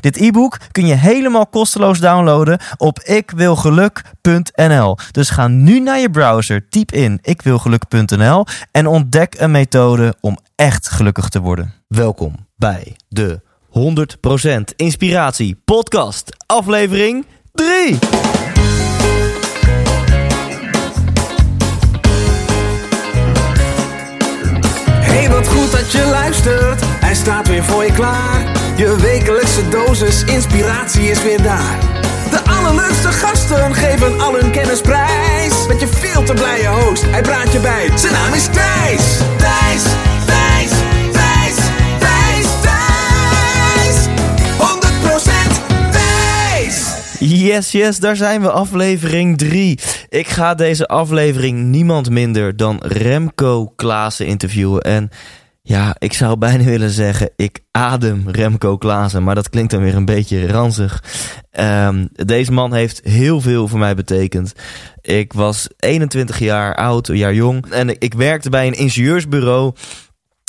Dit e-book kun je helemaal kosteloos downloaden op ikwilgeluk.nl. Dus ga nu naar je browser, typ in ikwilgeluk.nl en ontdek een methode om echt gelukkig te worden. Welkom bij de 100% Inspiratie Podcast, aflevering 3. Hey, wat goed dat je luistert. Hij staat weer voor je klaar. Je wekelijkse dosis inspiratie is weer daar. De allerleukste gasten geven al hun kennis prijs. Met je veel te blije host, hij praat je bij. Zijn naam is Thijs. Thijs, Thijs, Thijs, Thijs, Thijs. 100% Thijs. Yes, yes, daar zijn we, aflevering 3. Ik ga deze aflevering niemand minder dan Remco Klaassen interviewen. En ja, ik zou bijna willen zeggen, ik adem Remco Klaassen, maar dat klinkt dan weer een beetje ranzig. Ehm, deze man heeft heel veel voor mij betekend. Ik was 21 jaar oud, een jaar jong, en ik werkte bij een ingenieursbureau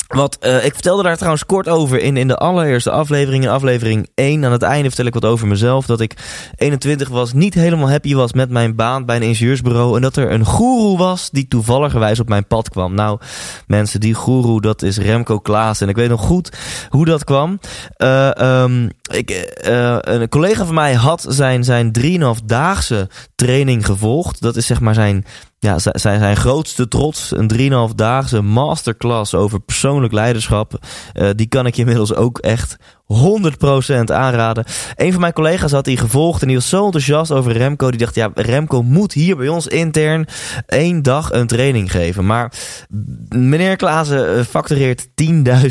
wat, uh, ik vertelde daar trouwens kort over in, in de allereerste aflevering, in aflevering 1. Aan het einde vertel ik wat over mezelf. Dat ik 21 was, niet helemaal happy was met mijn baan bij een ingenieursbureau. En dat er een goeroe was die toevalligerwijs op mijn pad kwam. Nou, mensen, die goeroe, dat is Remco Klaas. En ik weet nog goed hoe dat kwam. Uh, um, ik, uh, een collega van mij had zijn, zijn 3,5-daagse training gevolgd. Dat is zeg maar zijn ja, zijn, zijn grootste trots, een 3,5 daagse masterclass over persoonlijk leiderschap. Uh, die kan ik je inmiddels ook echt 100% aanraden. Een van mijn collega's had die gevolgd en die was zo enthousiast over Remco. Die dacht, ja, Remco moet hier bij ons intern één dag een training geven. Maar meneer Klaassen factureert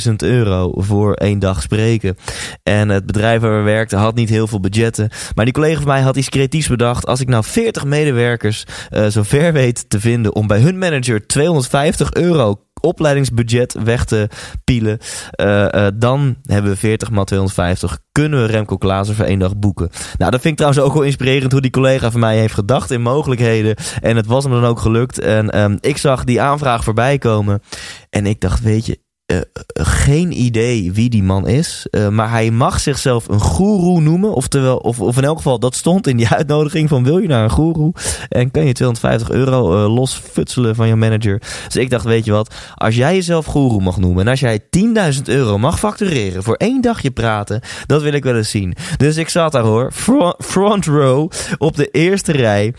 10.000 euro voor één dag spreken. En het bedrijf waar we werkten had niet heel veel budgetten. Maar die collega van mij had iets creatiefs bedacht. Als ik nou 40 medewerkers uh, zo ver weet te vinden om bij hun manager 250 euro opleidingsbudget weg te pielen. Uh, uh, dan hebben we 40 maal 250. Kunnen we Remco Klaassen voor één dag boeken? Nou, dat vind ik trouwens ook wel inspirerend hoe die collega van mij heeft gedacht in mogelijkheden. En het was hem dan ook gelukt. En um, ik zag die aanvraag voorbij komen. En ik dacht, weet je, uh, geen idee wie die man is. Uh, maar hij mag zichzelf een goeroe noemen. Oftewel, of, of in elk geval, dat stond in die uitnodiging van wil je naar een goeroe? En kan je 250 euro uh, losfutselen van je manager. Dus ik dacht, weet je wat, als jij jezelf goeroe mag noemen. En als jij 10.000 euro mag factureren voor één dagje praten. Dat wil ik wel eens zien. Dus ik zat daar hoor, front, front row, op de eerste rij.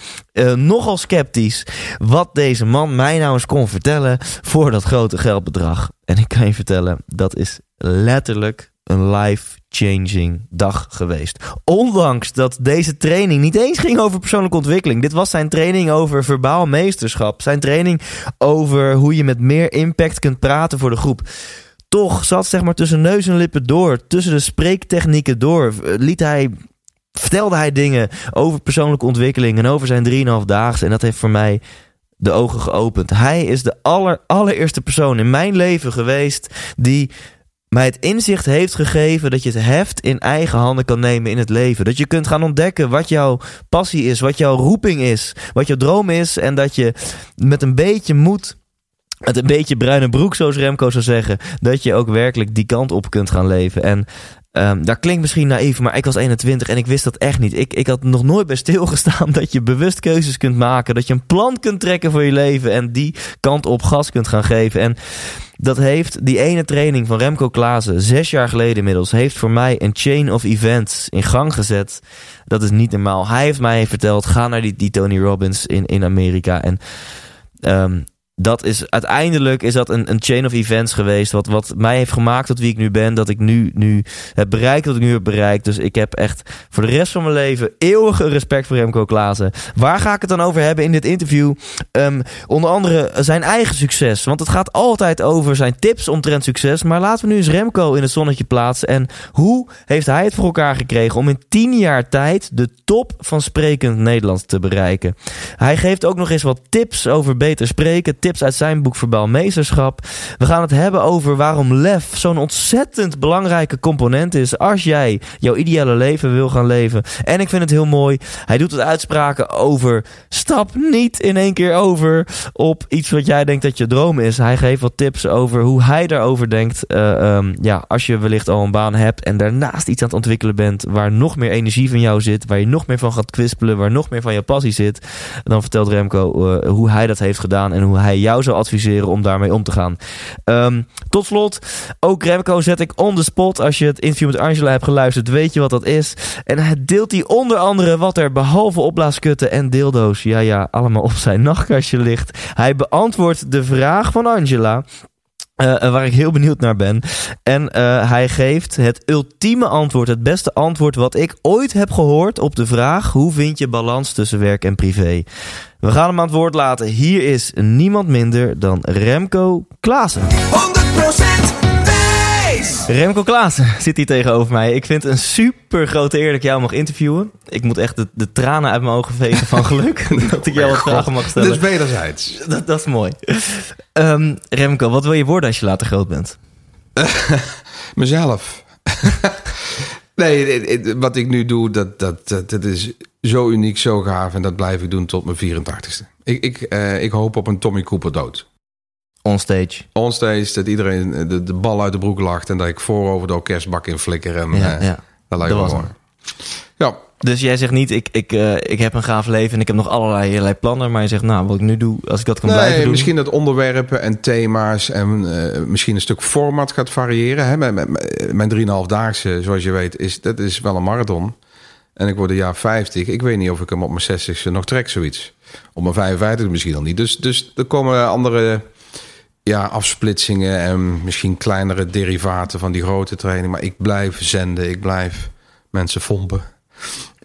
nogal sceptisch wat deze man mij nou eens kon vertellen voor dat grote geldbedrag. En ik kan je vertellen, dat is letterlijk een life-changing dag geweest. Ondanks dat deze training niet eens ging over persoonlijke ontwikkeling. Dit was zijn training over verbaal meesterschap. Zijn training over hoe je met meer impact kunt praten voor de groep. Toch zat zeg maar tussen neus en lippen door, tussen de spreektechnieken door, liet hij vertelde hij dingen over persoonlijke ontwikkeling en over zijn 3,5 dagen. En dat heeft voor mij de ogen geopend. Hij is de aller, allereerste persoon in mijn leven geweest die mij het inzicht heeft gegeven dat je het heft in eigen handen kan nemen in het leven. Dat je kunt gaan ontdekken wat jouw passie is, wat jouw roeping is, wat jouw droom is. En dat je met een beetje moed, met een beetje bruine broek, zoals Remco zou zeggen, dat je ook werkelijk die kant op kunt gaan leven. En Um, dat klinkt misschien naïef, maar ik was 21 en ik wist dat echt niet. Ik, ik had nog nooit bij stilgestaan dat je bewust keuzes kunt maken. Dat je een plan kunt trekken voor je leven en die kant op gas kunt gaan geven. En dat heeft die ene training van Remco Klaassen, zes jaar geleden inmiddels, heeft voor mij een chain of events in gang gezet. Dat is niet normaal. Hij heeft mij verteld, ga naar die, die Tony Robbins in, in Amerika. En um, dat is uiteindelijk is dat een, een chain of events geweest. Wat, wat mij heeft gemaakt tot wie ik nu ben. Dat ik nu, nu heb bereikt wat ik nu heb bereikt. Dus ik heb echt voor de rest van mijn leven eeuwige respect voor Remco Klaassen. Waar ga ik het dan over hebben in dit interview? Um, onder andere zijn eigen succes. Want het gaat altijd over zijn tips omtrent succes. Maar laten we nu eens Remco in het zonnetje plaatsen. En hoe heeft hij het voor elkaar gekregen om in tien jaar tijd de top van sprekend Nederlands te bereiken? Hij geeft ook nog eens wat tips over beter spreken tips uit zijn boek Verbaal Meesterschap. We gaan het hebben over waarom lef zo'n ontzettend belangrijke component is als jij jouw ideale leven wil gaan leven. En ik vind het heel mooi. Hij doet het uitspraken over stap niet in één keer over op iets wat jij denkt dat je droom is. Hij geeft wat tips over hoe hij daarover denkt. Uh, um, ja, als je wellicht al een baan hebt en daarnaast iets aan het ontwikkelen bent waar nog meer energie van jou zit, waar je nog meer van gaat kwispelen, waar nog meer van je passie zit, dan vertelt Remco uh, hoe hij dat heeft gedaan en hoe hij jou zou adviseren om daarmee om te gaan. Um, tot slot, ook Remco zet ik on the spot. Als je het interview met Angela hebt geluisterd, weet je wat dat is. En hij deelt hij onder andere wat er behalve opblaaskutten en deeldoos, ja ja, allemaal op zijn nachtkastje ligt. Hij beantwoordt de vraag van Angela. Uh, waar ik heel benieuwd naar ben. En uh, hij geeft het ultieme antwoord, het beste antwoord wat ik ooit heb gehoord op de vraag: hoe vind je balans tussen werk en privé? We gaan hem aan het woord laten. Hier is niemand minder dan Remco Klaassen. 100% Remco Klaassen zit hier tegenover mij. Ik vind het een super grote eer dat ik jou mag interviewen. Ik moet echt de, de tranen uit mijn ogen vegen van geluk dat ik jou wat vragen mag stellen. Dus wederzijds. Dat, dat is mooi. Um, Remco, wat wil je worden als je later groot bent? Mezelf. nee, wat ik nu doe, dat, dat, dat, dat, is zo uniek, zo gaaf. En dat blijf ik doen tot mijn 84ste. Ik, ik, uh, ik hoop op een Tommy Cooper dood. Onstage. Onstage, dat iedereen de, de bal uit de broek lacht... en dat ik voorover de orkestbak in flikker. En, ja, uh, ja. Dat lijkt me mooi. Ja. Dus jij zegt niet, ik, ik, uh, ik heb een gaaf leven en ik heb nog allerlei, allerlei plannen. Maar je zegt, nou, wat ik nu doe, als ik dat kan nee, blijven doen. Misschien dat onderwerpen en thema's en uh, misschien een stuk format gaat variëren. Hè? Mijn, mijn, mijn 3,5-daagse, zoals je weet, is, dat is wel een marathon. En ik word een jaar 50. Ik weet niet of ik hem op mijn 60ste nog trek, zoiets. Op mijn 55 misschien al niet. Dus, dus er komen andere ja, afsplitsingen en misschien kleinere derivaten van die grote training. Maar ik blijf zenden, ik blijf mensen fompen.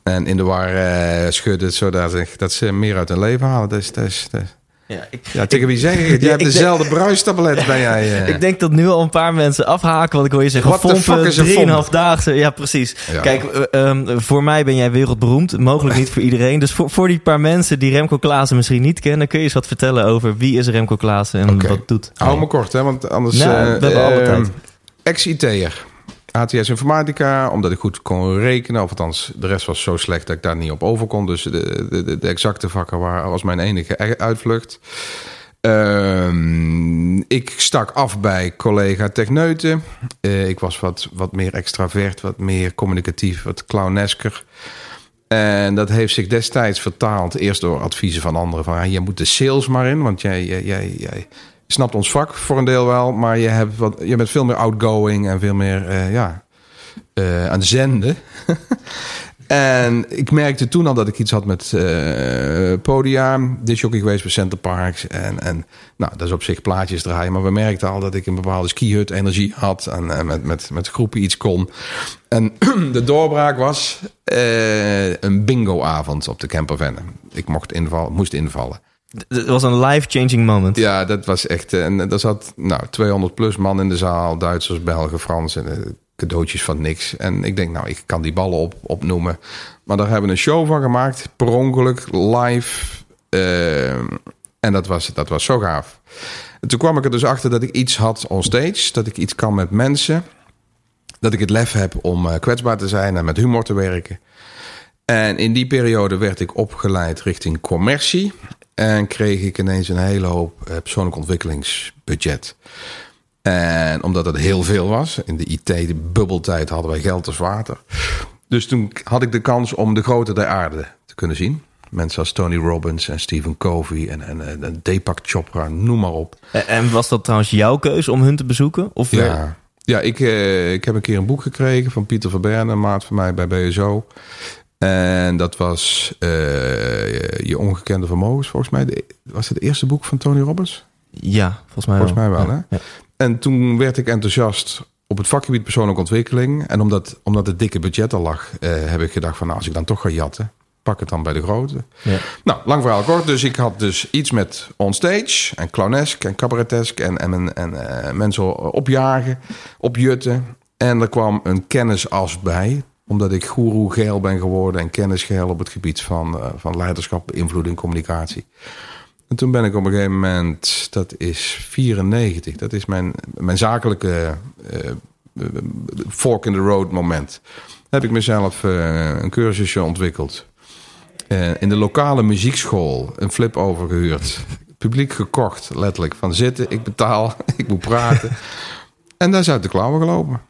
En in de war uh, schudden, zodat dat ze meer uit hun leven halen. Dus, dus. Ja, ik, ja, tegen wie zeg je? Je hebt dezelfde bruistablet bij jij. Uh. Ik denk dat nu al een paar mensen afhaken. Want ik hoor je zeggen, fompen, 3,5 dagen. Ja, precies. Ja. Kijk, um, voor mij ben jij wereldberoemd. Mogelijk niet voor iedereen. Dus voor, voor die paar mensen die Remco Klaassen misschien niet kennen... kun je eens wat vertellen over wie is Remco Klaassen en okay. wat doet Hou me kort, hè, want anders... Nou, uh, we hebben alle tijd. Ex-IT'er. ATS Informatica, omdat ik goed kon rekenen. Of althans, de rest was zo slecht dat ik daar niet op over kon. Dus de, de, de exacte vakken waren, was mijn enige uitvlucht. Uh, ik stak af bij collega Techneuten. Uh, ik was wat, wat meer extravert, wat meer communicatief, wat clownesker. En dat heeft zich destijds vertaald, eerst door adviezen van anderen. Van, ja, je moet de sales maar in, want jij, jij, jij, jij snapt ons vak voor een deel wel, maar je, hebt wat, je bent veel meer outgoing en veel meer uh, ja, uh, aan zenden. en ik merkte toen al dat ik iets had met uh, podia, disjockey geweest bij Center Parks. En, en nou, dat is op zich plaatjes draaien, maar we merkten al dat ik een bepaalde skihut energie had en, met, met, met groepen iets kon. En de doorbraak was een bingo-avond op de campervan. Ik mocht invallen, moest invallen. Het was een life-changing moment. Ja, dat was echt. En er zat nou, 200 plus man in de zaal. Duitsers, Belgen, Fransen. Cadeautjes van niks. En ik denk, nou, ik kan die ballen op, opnoemen. Maar daar hebben we een show van gemaakt. Per ongeluk, live. Uh, en dat was, dat was zo gaaf. En toen kwam ik er dus achter dat ik iets had on stage. Dat ik iets kan met mensen. Dat ik het lef heb om kwetsbaar te zijn en met humor te werken. En in die periode werd ik opgeleid richting commercie. En kreeg ik ineens een hele hoop uh, persoonlijk ontwikkelingsbudget. En omdat het heel veel was, in de IT, de bubbeltijd, hadden wij geld als water. Dus toen had ik de kans om de grote der aarde te kunnen zien. Mensen als Tony Robbins en Stephen Covey en, en, en Deepak Chopra, noem maar op. En was dat trouwens jouw keuze om hun te bezoeken? Of ja, ja ik, uh, ik heb een keer een boek gekregen van Pieter Verberne, een maat van mij bij BSO. En dat was uh, Je Ongekende Vermogens, volgens mij. De, was het het eerste boek van Tony Robbins? Ja, volgens mij Volgens wel. mij wel, Ja. hè? Ja. En toen werd ik enthousiast op het vakgebied persoonlijke ontwikkeling. En omdat, omdat het dikke budget er lag, eh, heb ik gedacht van... nou, als ik dan toch ga jatten, pak het dan bij de grote. Ja. Nou, lang verhaal kort. Dus ik had dus iets met onstage en clownesk en cabaretesk... en, en, en eh, mensen opjagen, opjutten. En er kwam een kennisas bij omdat ik goeroe geel ben geworden en kennisgeel op het gebied van, eh, van leiderschap, beïnvloeding, communicatie. En toen ben ik op een gegeven moment, dat is 94, dat is mijn, mijn zakelijke eh, eh, fork in the road moment. Heb ik mezelf een cursusje ontwikkeld. In de lokale muziekschool een flip over gehuurd. Publiek gekocht, letterlijk. Van zitten, ik betaal, ik moet praten. en daar is uit de klauwen gelopen.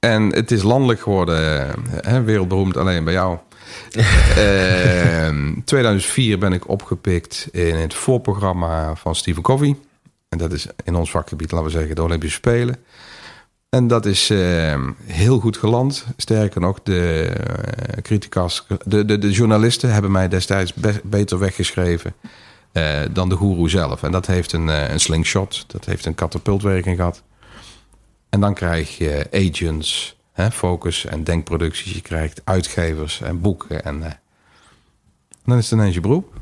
En het is landelijk geworden, eh, hè, wereldberoemd alleen bij jou. In 2004 ben ik opgepikt in het voorprogramma van Stephen Covey. En dat is in ons vakgebied, laten we zeggen, de Olympische Spelen. En dat is eh, heel goed geland. Sterker nog, de eh, criticas, de, de, de journalisten hebben mij destijds be- beter weggeschreven eh, dan de goeroe zelf. En dat heeft een, een slingshot, dat heeft een katapultwerking gehad. En dan krijg je agents, hè, focus en denkproducties. Je krijgt uitgevers en boeken. En eh, dan is het ineens je beroep.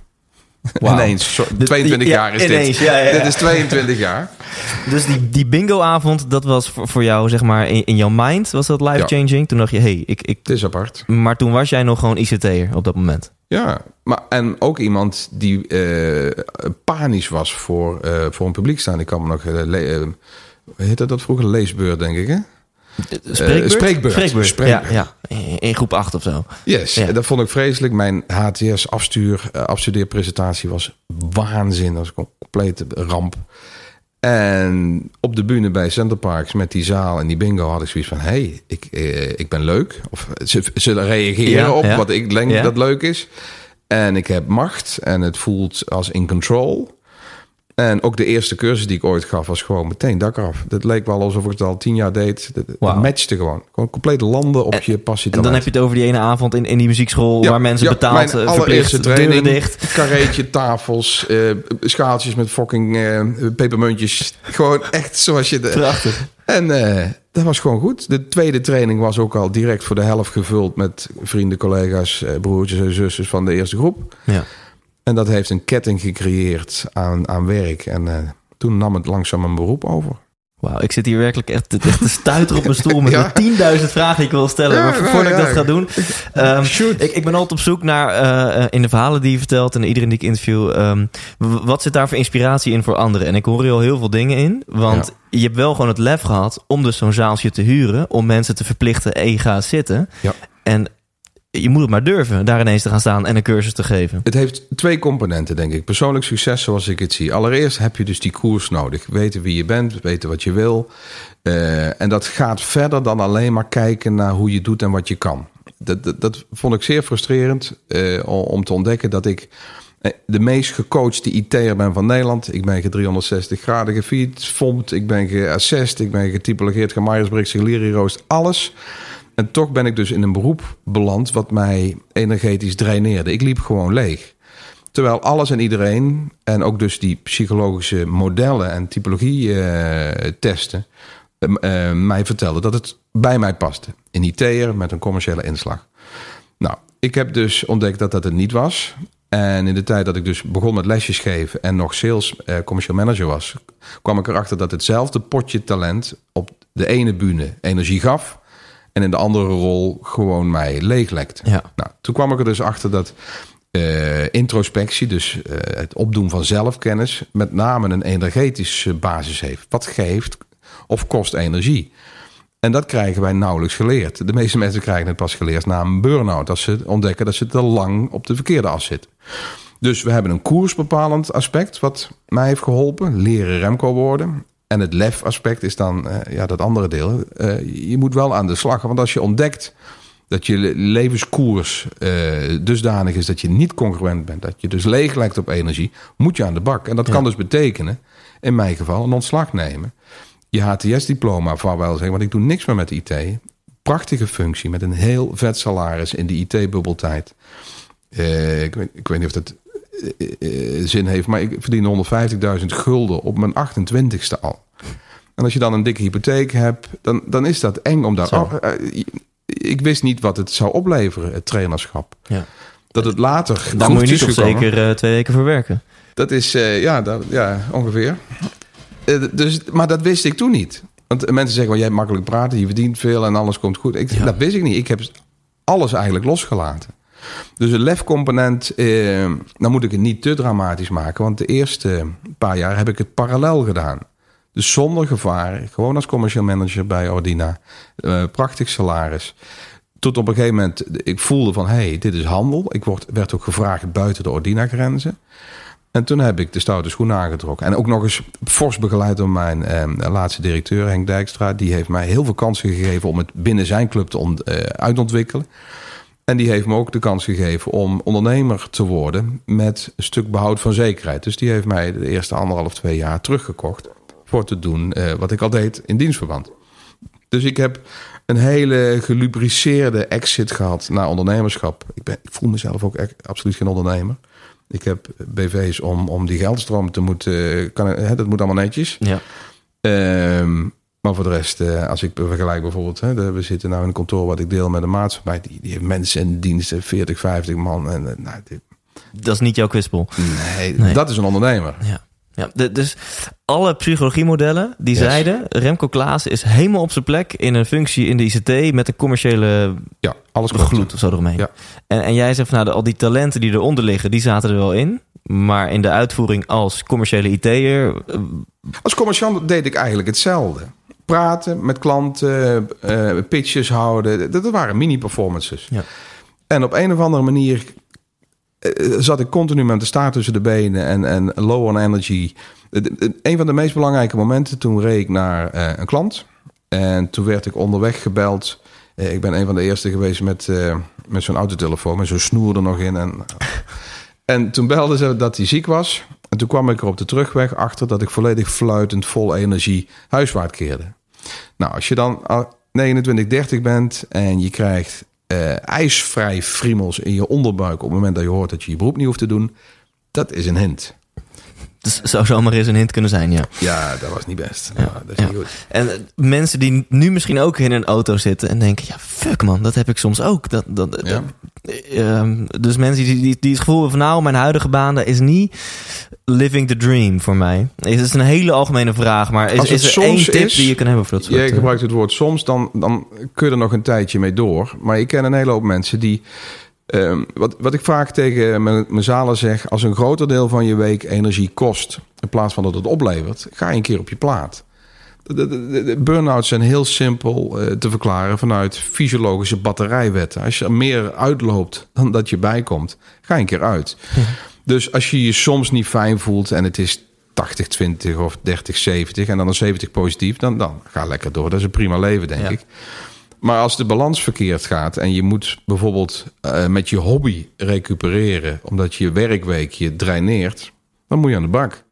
Wauw. Ineens, zo- Dit- 22 ja, jaar is ineens, dit. ja, ja, ja. Dit is 22 jaar. Dus die, die bingo-avond, dat was voor, voor jou, zeg maar, in, in jouw mind, was dat life-changing? Toen dacht je, hey, ik, ik... Het is apart. Maar toen was jij nog gewoon ICT'er op dat moment. Ja, maar en ook iemand die eh, panisch was voor, eh, voor een publiek staan. Ik kan me nog, heette dat vroeger? Leesbeurt, denk ik, hè? Spreekbeurt? spreekbeurt. Spreekbeurt, Spreekbeurt. Ja, ja. In- groep 8 of zo. Yes, Ja. dat vond ik vreselijk. Mijn HTS-afstuur, eh, afstudeerpresentatie was waanzin. Dat was een complete ramp. En op de bühne bij Centerparks met die zaal en die bingo had ik zoiets van... hé, hey, ik, eh, ik ben leuk. Of ze zullen reageren Ja, op wat ik denk dat leuk is. En ik heb macht en het voelt als in control. En ook de eerste cursus die ik ooit gaf was gewoon meteen dak af. Het leek wel alsof ik het al tien jaar deed. Het, matchte gewoon. Gewoon compleet landen op je passie En dan heb je het over die ene avond in, in die muziekschool... Ja, waar mensen ja, betaald, mijn eh, allereerste training, dicht. Karreetje, tafels, eh, schaaltjes met fucking eh, pepermuntjes. Gewoon echt zoals je... De, Prachtig. en dat was gewoon goed. De tweede training was ook al direct voor de helft gevuld... met vrienden, collega's, broertjes en zusjes van de eerste groep. Ja. En dat heeft een ketting gecreëerd aan, aan werk. En eh, toen nam het langzaam een beroep over. Wauw, ik zit hier werkelijk echt, echt te stuiteren op mijn stoel met Ja. de 10.000 vragen die ik wil stellen. Ja, maar ja, voordat ik dat ga doen, Shoot. ik, ik ben altijd op zoek naar, eh, eh, in de verhalen die je vertelt en iedereen die ik interview, ehm, wat zit daar voor inspiratie in voor anderen? En ik hoor er al heel veel dingen in, want je hebt wel gewoon het lef gehad om dus zo'n zaaltje te huren, om mensen te verplichten, hey, ga zitten. Ja. En je moet het maar durven, daar ineens te gaan staan en een cursus te geven. Het heeft twee componenten, denk ik. Persoonlijk succes, zoals ik het zie. Allereerst heb je dus die koers nodig. Weten wie je bent, weten wat je wil. Eh, en dat gaat verder dan alleen maar kijken naar hoe je doet en wat je kan. Dat, dat, vond ik zeer frustrerend eh, om- te ontdekken dat ik eh, de meest gecoachte IT'er ben van Nederland. Ik ben ge 360 graden gefietst, ik ben geassessed, ik ben getypologeerd, gemyersbriggs, gelierieroost, alles. En toch ben ik dus in een beroep beland wat mij energetisch draineerde. Ik liep gewoon leeg. Terwijl alles en iedereen, en ook dus die psychologische modellen en typologie eh, eh, eh, mij vertelden dat het bij mij paste. Een IT'er met een commerciële inslag. Nou, ik heb dus ontdekt dat dat het niet was. En in de tijd dat ik dus begon met lesjes geven en nog sales eh, commercial manager was, kwam ik erachter dat hetzelfde potje talent op de ene bühne energie gaf en in de andere rol gewoon mij leeglekte. Ja. Nou, toen kwam ik er dus achter dat eh, introspectie, dus eh, het opdoen van zelfkennis, met name een energetische basis heeft. Wat geeft of kost energie? En dat krijgen wij nauwelijks geleerd. De meeste mensen krijgen het pas geleerd na een burn-out. Als ze ontdekken dat ze te lang op de verkeerde as zitten. Dus we hebben een koersbepalend aspect wat mij heeft geholpen. Leren Remco worden. En het lef aspect is dan eh, ja, dat andere deel. Eh, je moet wel aan de slag. Want als je ontdekt dat je le- levenskoers eh, dusdanig is dat je niet congruent bent. Dat je dus leeg lijkt op energie. Moet je aan de bak. En dat kan dus betekenen, in mijn geval, een ontslag nemen. Je HTS-diploma vaarwel zeggen. Want ik doe niks meer met IT. Prachtige functie met een heel vet salaris in de IT-bubbeltijd. Ik, weet, ik weet niet of dat zin heeft. Maar ik verdien 150.000 gulden op mijn 28ste al. En als je dan een dikke hypotheek hebt, dan, dan is dat eng om daar... Oh, eh, ik wist niet wat het zou opleveren, het trainerschap. Ja. Dat het later goed moet je gekomen. zeker eh, twee weken voor werken. Dat is, eh, ja, dat, ja, ongeveer. Eh, dus, maar dat wist ik toen niet. Want mensen zeggen, wel, jij hebt makkelijk praten, je verdient veel en alles komt goed. Ik, Ja. Dat wist ik niet. Ik heb alles eigenlijk losgelaten. Dus de lefcomponent, eh, dan moet ik het niet te dramatisch maken. Want de eerste paar jaar heb ik het parallel gedaan. Dus zonder gevaar, gewoon als commercial manager bij Ordina. Eh, prachtig salaris. Tot op een gegeven moment, ik voelde van, hey, dit is handel. Ik word, werd ook gevraagd buiten de Ordina-grenzen. En toen heb ik de stoute schoenen aangetrokken. En ook nog eens fors begeleid door mijn eh, laatste directeur, Henk Dijkstra. Die heeft mij heel veel kansen gegeven om het binnen zijn club te eh, uitontwikkelen. En die heeft me ook de kans gegeven om ondernemer te worden met een stuk behoud van zekerheid. Dus die heeft mij de eerste anderhalf, twee jaar teruggekocht voor te doen eh, wat ik al deed in dienstverband. Dus ik heb een hele gelubriceerde exit gehad naar ondernemerschap. Ik, ben, ik voel mezelf ook echt absoluut geen ondernemer. Ik heb BV's om, om die geldstroom te moeten... Kan, hè, dat moet allemaal netjes. Ja. Ehm, maar voor de rest, eh, als ik vergelijk bijvoorbeeld... Hè, de- we zitten nou in een kantoor wat ik deel met een maatschappij... die, die heeft mensen in diensten, 40, 50 man. En, eh, nou, dit- Dat is niet jouw kwispel. nee, Nee. dat is een ondernemer. Ja. Ja, de- dus alle psychologiemodellen die Yes. zeiden... Remco Klaas is helemaal op zijn plek in een functie in de ICT... met een commerciële Ja, alles gloed of zo eromheen. Ja. En, en jij zegt van nou, de- al die talenten die eronder liggen... die zaten er wel in. Maar in de uitvoering als commerciële IT'er... eh, Als commerciant deed ik eigenlijk hetzelfde. Praten met klanten, eh, pitches houden. Dat, dat waren mini-performances. Ja. En op een of andere manier eh, zat ik continu met de staart tussen de benen en, en low on energy. Eh, Een van de meest belangrijke momenten, toen reed ik naar eh, een klant. En toen werd ik onderweg gebeld. Eh, ik ben een van de eerste geweest met, eh, met zo'n autotelefoon, met zo'n snoer er nog in. En, en toen belden ze dat hij ziek was. En toen kwam ik er op de terugweg achter dat ik volledig fluitend, vol energie huiswaarts keerde. Nou, als je dan al 29, 30 bent en je krijgt eh, ijsvrij friemels in je onderbuik op het moment dat je hoort dat je je beroep niet hoeft te doen, dat is een hint. Dus zou zomaar eens een hint kunnen zijn, ja. Ja, dat was niet best. Ja, dat is niet goed. En eh, mensen die nu misschien ook in een auto zitten en denken... ja, fuck man, dat heb ik soms ook. Dat, dat, eh, ehm, dus mensen die, die, die het gevoel hebben van... nou, mijn huidige baan dat is niet living the dream voor mij. Het is een hele algemene vraag, maar is, is er één tip is- die je kan hebben voor dat soort... Je eh, gebruikt het woord soms, dan, dan kun je er nog een tijdje mee door. Maar ik ken een hele hoop mensen die... ehm, wat, wat ik vaak tegen mijn, mijn zalen zeg... als een groter deel van je week energie kost... in plaats van dat het oplevert... ga je een keer op je plaat. Burn-outs zijn heel simpel eh, te verklaren... vanuit fysiologische batterijwetten. Als je er meer uitloopt dan dat je bijkomt... ga je een keer uit. Dus als je je soms niet fijn voelt... en het is 80-20 of 30-70 en dan een 70 positief, dan, dan ga lekker door. Dat is een prima leven, denk Ja. ik. Maar als de balans verkeerd gaat en je moet bijvoorbeeld eh, met je hobby recupereren, omdat je werkweek je draineert, dan moet je aan de bak.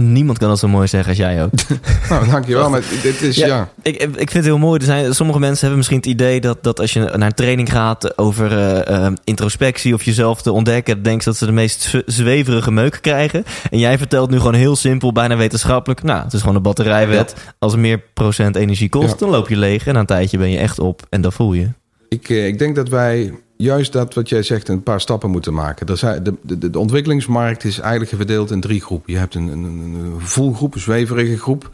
Niemand kan dat zo mooi zeggen als jij ook. Nou, dankjewel. Maar dit is, Ja. ja. Ik, ik vind het heel mooi. Er zijn, sommige mensen hebben misschien het idee dat, dat als je naar een training gaat over eh, eh, introspectie of jezelf te ontdekken, denken ze dat ze de meest zwe- zweverige meuk krijgen. En jij vertelt nu gewoon heel simpel, bijna wetenschappelijk. Nou, het is gewoon een batterijwet. Als er meer procent energie kost, Ja. dan loop je leeg. En na een tijdje ben je echt op en dat voel je. Ik, eh, ik denk dat wij juist dat wat jij zegt een paar stappen moeten maken. Er zijn, de, de, de ontwikkelingsmarkt is eigenlijk verdeeld in drie groepen. Je hebt een, een, een voelgroep, een zweverige groep.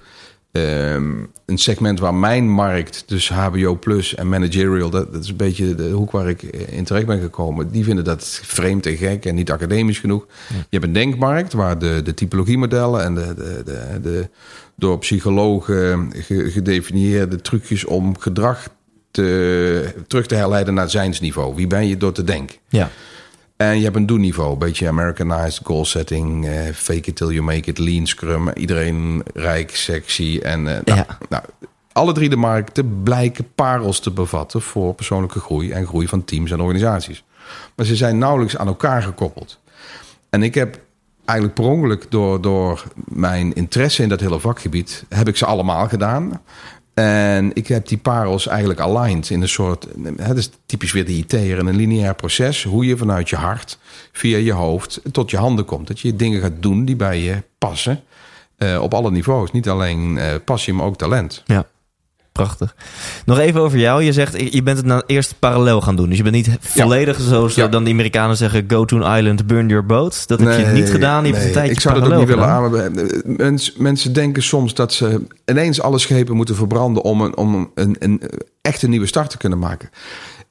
Ehm, een segment waar mijn markt, dus HBO Plus en Managerial, dat, dat is een beetje de hoek waar ik in terecht ben gekomen. Die vinden dat vreemd en gek en niet academisch genoeg. Je hebt een denkmarkt waar de, de typologiemodellen en de, de, de, de door psychologen ge- gedefinieerde trucjes om gedrag te, terug te herleiden naar zijnsniveau. Wie ben je door te denken? Ja. En je hebt een doen-niveau, een beetje Americanized goal setting, eh, fake it till you make it, lean scrum, iedereen rijk, sexy. En eh, nou, Ja. nou, alle drie de markten blijken parels te bevatten voor persoonlijke groei en groei van teams en organisaties. Maar ze zijn nauwelijks aan elkaar gekoppeld. En ik heb eigenlijk per ongeluk door, door mijn interesse in dat hele vakgebied, heb ik ze allemaal gedaan. En ik heb die parels eigenlijk aligned in een soort... Het is typisch weer de IT'er in een lineair proces. Hoe je vanuit je hart, via je hoofd, tot je handen komt. Dat je dingen gaat doen die bij je passen. eh, op alle niveaus. Niet alleen eh, passie, maar ook talent. Ja, prachtig. Nog even over jou. Je zegt, je bent het nou eerst parallel gaan doen. Dus je bent niet volledig zoals Ja. dan de Amerikanen zeggen... go to an island, burn your boat. Dat heb je niet gedaan. Je hebt nee, een tijdje ik zou dat ook niet willen gedaan. aan. Mensen, mensen denken soms dat ze ineens alle schepen moeten verbranden om een, om een, een, echt een nieuwe start te kunnen maken.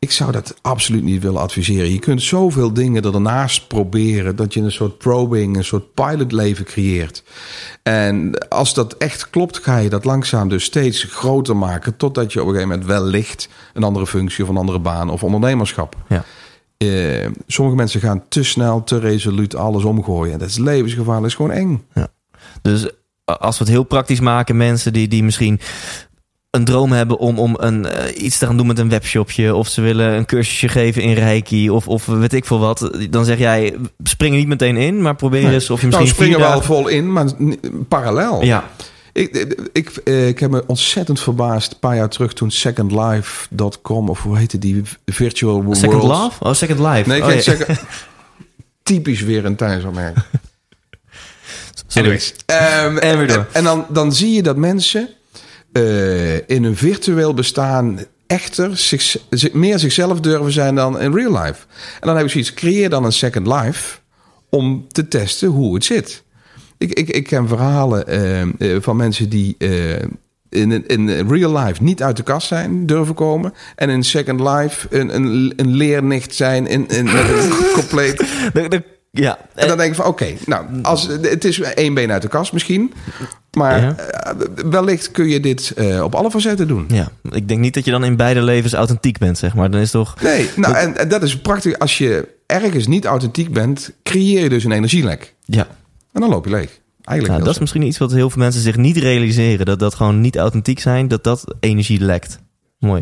Ik zou dat absoluut niet willen adviseren. Je kunt zoveel dingen ernaast proberen dat je een soort probing, een soort pilotleven creëert. En als dat echt klopt, ga je dat langzaam dus steeds groter maken. Totdat je op een gegeven moment wellicht een andere functie of een andere baan of ondernemerschap. Ja. Eh, sommige mensen gaan te snel, te resoluut alles omgooien. En dat is levensgevaarlijk, dat is gewoon eng. Dus als we het heel praktisch maken, mensen die, die misschien een droom hebben om, om een, eh, iets te gaan doen met een webshopje, of ze willen een cursusje geven in Reiki, of, of weet ik veel wat, dan zeg jij, spring er niet meteen in, maar probeer eens of je Nou, misschien springen vier wel dagen- vol in, maar parallel. Ja, Ik, ik, ik, eh, ik heb me ontzettend verbaasd een paar jaar terug toen secondlife.com of hoe heette die virtual world. Second Love? Oh, Second Life. Nee, oh, ja. second. Typisch weer een thuisopmerking. Anyways. Door. En, en dan, dan zie je dat mensen eh, in een virtueel bestaan echter zich, meer zichzelf durven zijn dan in real life. En dan heb ik zoiets, creëer dan een second life om te testen hoe het zit. Ik, ik, ik ken verhalen eh, eh, van mensen die in, in real life niet uit de kast zijn, durven komen. En in second life een, een, een leernicht zijn in, in, een compleet ja, en dan denk ik van, oké, nou, als, het is één been uit de kast misschien. Maar Ja. eh, wellicht kun je dit eh, op alle facetten doen. ja, ik denk niet dat je dan in beide levens authentiek bent, zeg maar. Dan is toch... Nee, nou, en, en dat is prachtig. Als je ergens niet authentiek bent, creëer je dus een energielek. Ja, En dan loop je leeg. Eigenlijk Nou, dat is misschien iets wat heel veel mensen zich niet realiseren. Dat dat gewoon niet authentiek zijn, dat dat energie lekt. Mooi.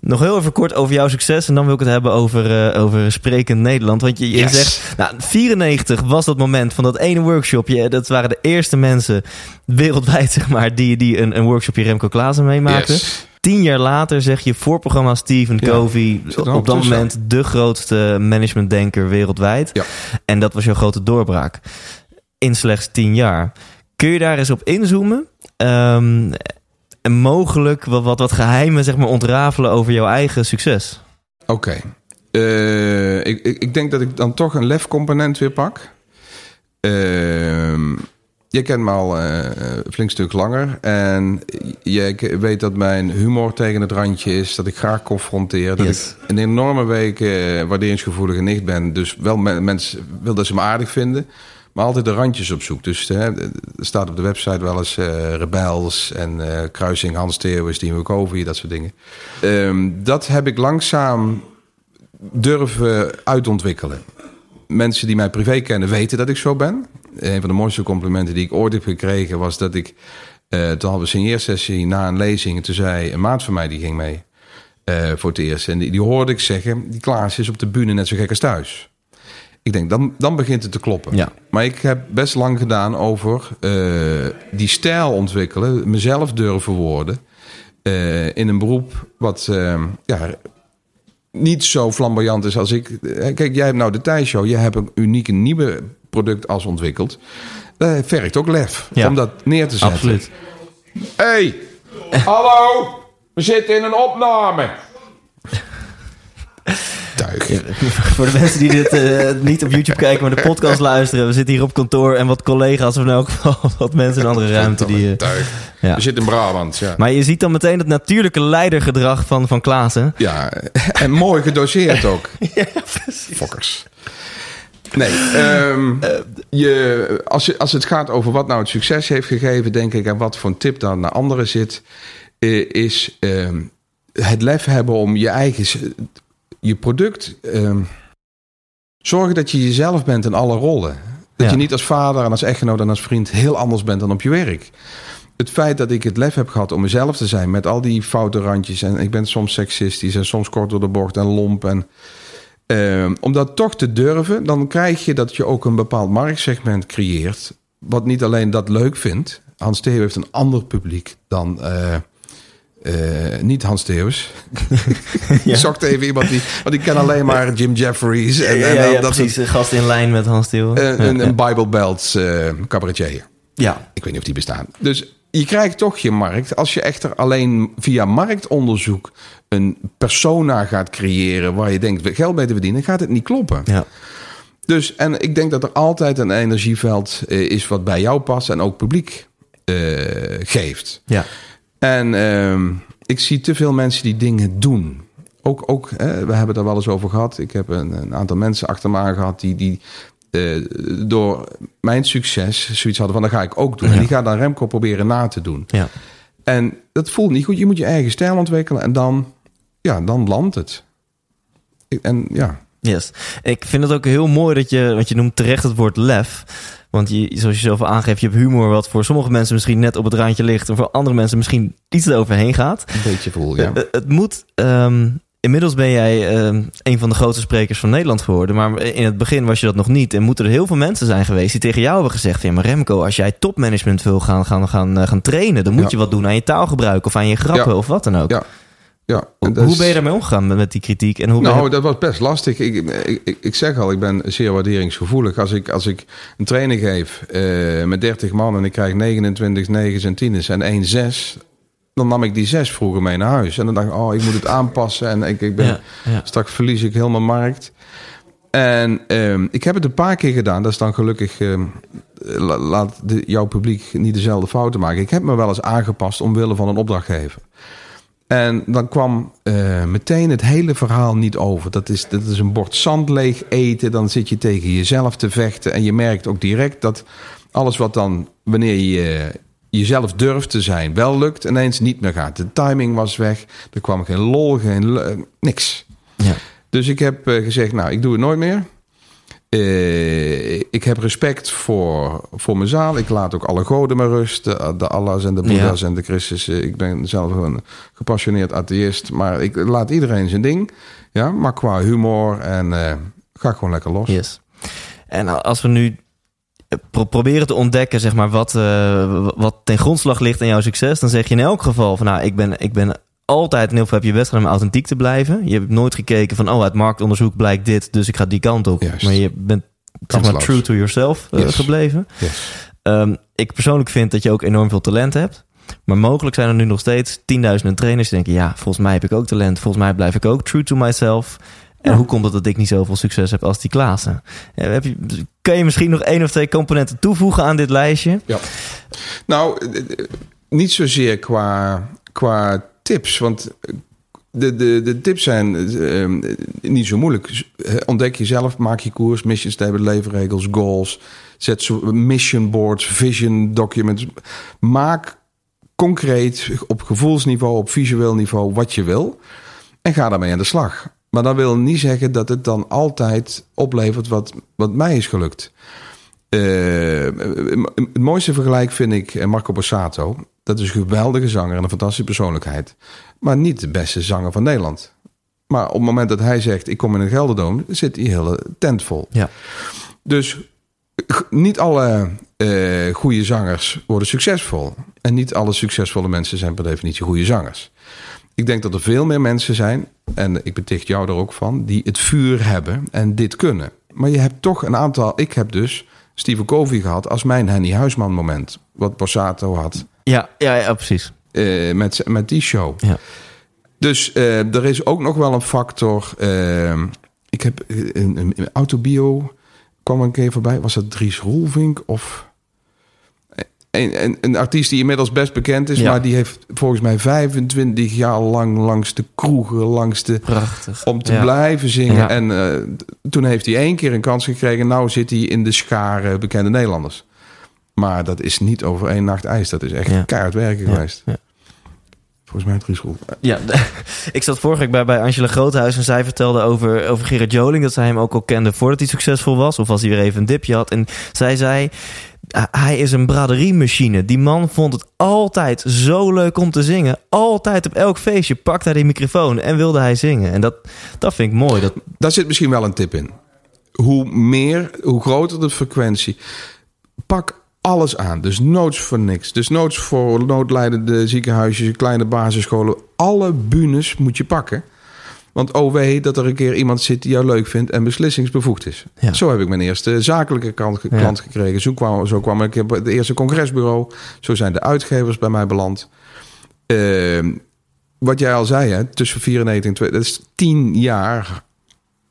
Nog heel even kort over jouw succes. En dan wil ik het hebben over, eh, over sprekend Nederland. Want je, je Yes. zegt, nou, 94 was dat moment van dat ene workshopje. Dat waren de eerste mensen wereldwijd, zeg maar, die, die een, een workshopje Remco Klaassen meemaakten. Yes. Tien jaar later zeg je voorprogramma Stephen Ja, Covey. Op dat moment de grootste managementdenker wereldwijd. Ja. En dat was jouw grote doorbraak. In slechts tien jaar. Kun je daar eens op inzoomen? Ehm, en mogelijk wat, wat, wat geheimen zeg maar, ontrafelen over jouw eigen succes? Oké. Eh, ik, ik, ik denk dat ik dan toch een lefcomponent weer pak. Ehm je kent me al eh, een flink stuk langer. En je weet dat mijn humor tegen het randje is. Dat ik graag confronteer. Dat Yes. ik een enorme week eh, waarderingsgevoelige nicht ben. Dus wel me- mensen wil dat ze me aardig vinden. Maar altijd de randjes op zoek. Dus er staat op de website wel eens eh, Rebels en eh, Kruising Hans Theeuwen, Steven Covey, dat soort dingen. Ehm, dat heb ik langzaam durven uitontwikkelen. Mensen die mij privé kennen weten dat ik zo ben. Een van de mooiste complimenten die ik ooit heb gekregen was dat ik... eh toen hadden we een signeersessie na een lezing. En toen zei een maat van mij, die ging mee voor het eerst. En die, die hoorde ik zeggen, die Klaas is op de bühne net zo gek als thuis. Ik denk, dan, dan begint het te kloppen. Ja. Maar ik heb best lang gedaan over eh, die stijl ontwikkelen. Mezelf durven worden. eh, in een beroep wat eh, ja, niet zo flamboyant is als ik. Kijk, jij hebt nou de Thijsshow. Je hebt een unieke nieuwe product als ontwikkeld. Dat vergt ook lef Ja. om dat neer te zetten. Absoluut. Hey, hallo, we zitten in een opname. Tuig. Voor de mensen die dit eh, niet op YouTube kijken, maar de podcast luisteren. We zitten hier op kantoor en wat collega's, of in elk geval wat mensen in andere ruimte. Die, eh, Tuig. ja. We zitten in Brabant, ja. Maar je ziet dan meteen het natuurlijke leidergedrag van, van Klaassen. Ja, en mooi gedoseerd ook. Fokkers. Nee, ehm, je, als, je, als het gaat over wat nou het succes heeft gegeven, denk ik, en wat voor een tip dan naar anderen zit, eh, is ehm, het lef hebben om je eigen, je product, ehm, zorgen dat je jezelf bent in alle rollen. Dat Ja. je niet als vader en als echtgenoot en als vriend heel anders bent dan op je werk. Het feit dat ik het lef heb gehad om mezelf te zijn met al die foute randjes en ik ben soms seksistisch en soms kort door de bocht en lomp en Ehm, om dat toch te durven, dan krijg je dat je ook een bepaald marktsegment creëert. Wat niet alleen dat leuk vindt. Hans Theo heeft een ander publiek dan, eh, Eh, niet Hans Theeuws. Ja. Ik zocht even iemand die... Want ik ken alleen maar Jim Jeffries. En, ja, ja, dat precies. Een gast in lijn met Hans Thiel. een, een, een Bible Belts eh, cabaretier. ja. Ik weet niet of die bestaan. Dus je krijgt toch je markt. Als je echter alleen via marktonderzoek een persona gaat creëren... waar je denkt geld mee te verdienen, gaat het niet kloppen. Ja. Dus, en ik denk dat er altijd een energieveld eh, is wat bij jou past en ook publiek eh, geeft. Ja. En ehm, ik zie te veel mensen die dingen doen. Ook, ook hè, we hebben het er wel eens over gehad. Ik heb een, een aantal mensen achter me aan gehad die, die eh, door mijn succes zoiets hadden van, dat ga ik ook doen. Ja. En die gaan dan Remco proberen na te doen. Ja. En dat voelt niet goed. Je moet je eigen stijl ontwikkelen en dan, ja, dan landt het. En ja, Yes. Ik vind het ook heel mooi dat je, want je noemt terecht het woord lef. Want je, zoals je zelf al aangeeft, je hebt humor wat voor sommige mensen misschien net op het randje ligt. En voor andere mensen misschien iets eroverheen gaat. een beetje voel, ja. Eh, het moet. ehm, inmiddels ben jij ehm, een van de grootste sprekers van Nederland geworden. Maar in het begin was je dat nog niet. En moeten er heel veel mensen zijn geweest die tegen jou hebben gezegd: Ja, maar Remco, als jij topmanagement wil gaan, gaan, gaan, eh, gaan trainen, dan moet Ja. je wat doen aan je taalgebruik of aan je grappen Ja. of wat dan ook. Ja. Ja, Hoe, is- ben je daarmee omgegaan met, die kritiek? En hoe Nou, je- dat was best lastig. Ik, ik, ik, zeg al, ik ben zeer waarderingsgevoelig. Als ik, als ik een training geef eh, met 30 man en ik krijg 29 9's en 10's en 1 6, dan nam ik die 6 vroeger mee naar huis. En dan dacht ik, oh, ik moet het aanpassen en ik, ik ben, Ja, ja. straks verlies ik mijn markt. En ehm, ik heb het een paar keer gedaan. Dat is dan gelukkig, ehm, la- laat de, jouw publiek niet dezelfde fouten maken. Ik heb me wel eens aangepast omwille van een opdrachtgever. En dan kwam eh, meteen het hele verhaal niet over. Dat is, dat is een bord zand leeg eten. Dan zit je tegen jezelf te vechten. En je merkt ook direct dat alles wat dan, wanneer je jezelf durft te zijn, wel lukt, ineens niet meer gaat. De timing was weg. Er kwam geen lol, geen niks. Ja. Dus ik heb eh, gezegd, nou, ik doe het nooit meer. Eh, ik heb respect voor, voor mijn zaal. Ik laat ook alle goden maar rust. De, de Allahs en de Boeddha's Ja. en de Christus. Eh, Ik ben zelf een gepassioneerd atheïst. Maar ik laat iedereen zijn ding. Ja, maar qua humor en eh, ga gewoon lekker los. Yes. En als we nu pro- proberen te ontdekken, zeg maar, wat, wat ten grondslag ligt aan jouw succes, dan zeg je in elk geval van, nou, ik ben, ik ben altijd, in heel veel heb je best gedaan om authentiek te blijven. Je hebt nooit gekeken van, oh, uit marktonderzoek blijkt dit, dus ik ga die kant op. Juist. Maar je bent, zeg maar, true to yourself eh, Yes. gebleven. Yes. Ehm, ik persoonlijk vind dat je ook enorm veel talent hebt. Maar mogelijk zijn er nu nog steeds tienduizenden trainers die denken... ja, volgens mij heb ik ook talent. Volgens mij blijf ik ook true to myself. En Ja. hoe komt het dat ik niet zoveel succes heb als die Klaassen? Heb je, kun je misschien nog één of twee componenten toevoegen aan dit lijstje? Ja. Nou, eh, eh, niet zozeer qua, qua tips. Want de, de, de tips zijn eh, eh, niet zo moeilijk. Eh, Ontdek jezelf, maak je koers, mission statement, leefregels, goals. Zet mission boards, vision documents. Maak concreet op gevoelsniveau, op visueel niveau wat je wil. En ga daarmee aan de slag. Maar dat wil niet zeggen dat het dan altijd oplevert wat, wat mij is gelukt. Eh, het mooiste vergelijk vind ik eh, Marco Borsato. Dat is een geweldige zanger en een fantastische persoonlijkheid. Maar niet de beste zanger van Nederland. Maar op het moment dat hij zegt: Ik kom in een Gelderdoom, zit die hele tent vol. Ja. Dus niet alle eh goede zangers worden succesvol. En niet alle succesvolle mensen zijn per definitie goede zangers. Ik denk dat er veel meer mensen zijn, en ik beticht jou er ook van, die het vuur hebben en dit kunnen. Maar je hebt toch een aantal. Ik heb dus Steven Covey gehad als mijn Henny Huisman moment. Wat Borsato had Ja, ja, ja precies. eh, met, met die show. Ja. Dus eh, er is ook nog wel een factor. eh, ik heb een, een, een autobio kwam een keer voorbij. Was dat Dries Roelvink of een, een, een artiest die inmiddels best bekend is, Ja. maar die heeft volgens mij 25 jaar lang langs de kroegen, langs de Prachtig. om te Ja. blijven zingen. Ja. En toen heeft hij één keer een kans gekregen. Nou zit hij in de schare bekende Nederlanders. Maar dat is niet over één nacht ijs. Dat is echt Ja. keihard werken geweest. Ja. Volgens mij Roel. Ja, ik zat vorige week bij, bij Angela Groothuis en zij vertelde over, over Gerrit Joling... dat zij hem ook al kende voordat hij succesvol was... of als hij weer even een dipje had. En zij zei, "Ah, hij is een braderiemachine. Die man vond het altijd zo leuk om te zingen. Altijd op elk feestje pakte hij die microfoon en wilde hij zingen. En dat, dat vind ik mooi. Dat, Daar zit misschien wel een tip in. Hoe meer, hoe groter de frequentie. Pak alles aan. Dus noods voor niks. Dus noods voor noodlijdende ziekenhuisjes, kleine basisscholen. Alle bunes moet je pakken. Want oh wee dat er een keer iemand zit die jou leuk vindt en beslissingsbevoegd is. Ja. Zo heb ik mijn eerste zakelijke klant, Ja. klant gekregen. Zo kwam, zo kwam ik op het eerste congresbureau. Zo zijn de uitgevers bij mij beland. Ehm, wat jij al zei, hè, tussen 94 en 2, dat is 10 jaar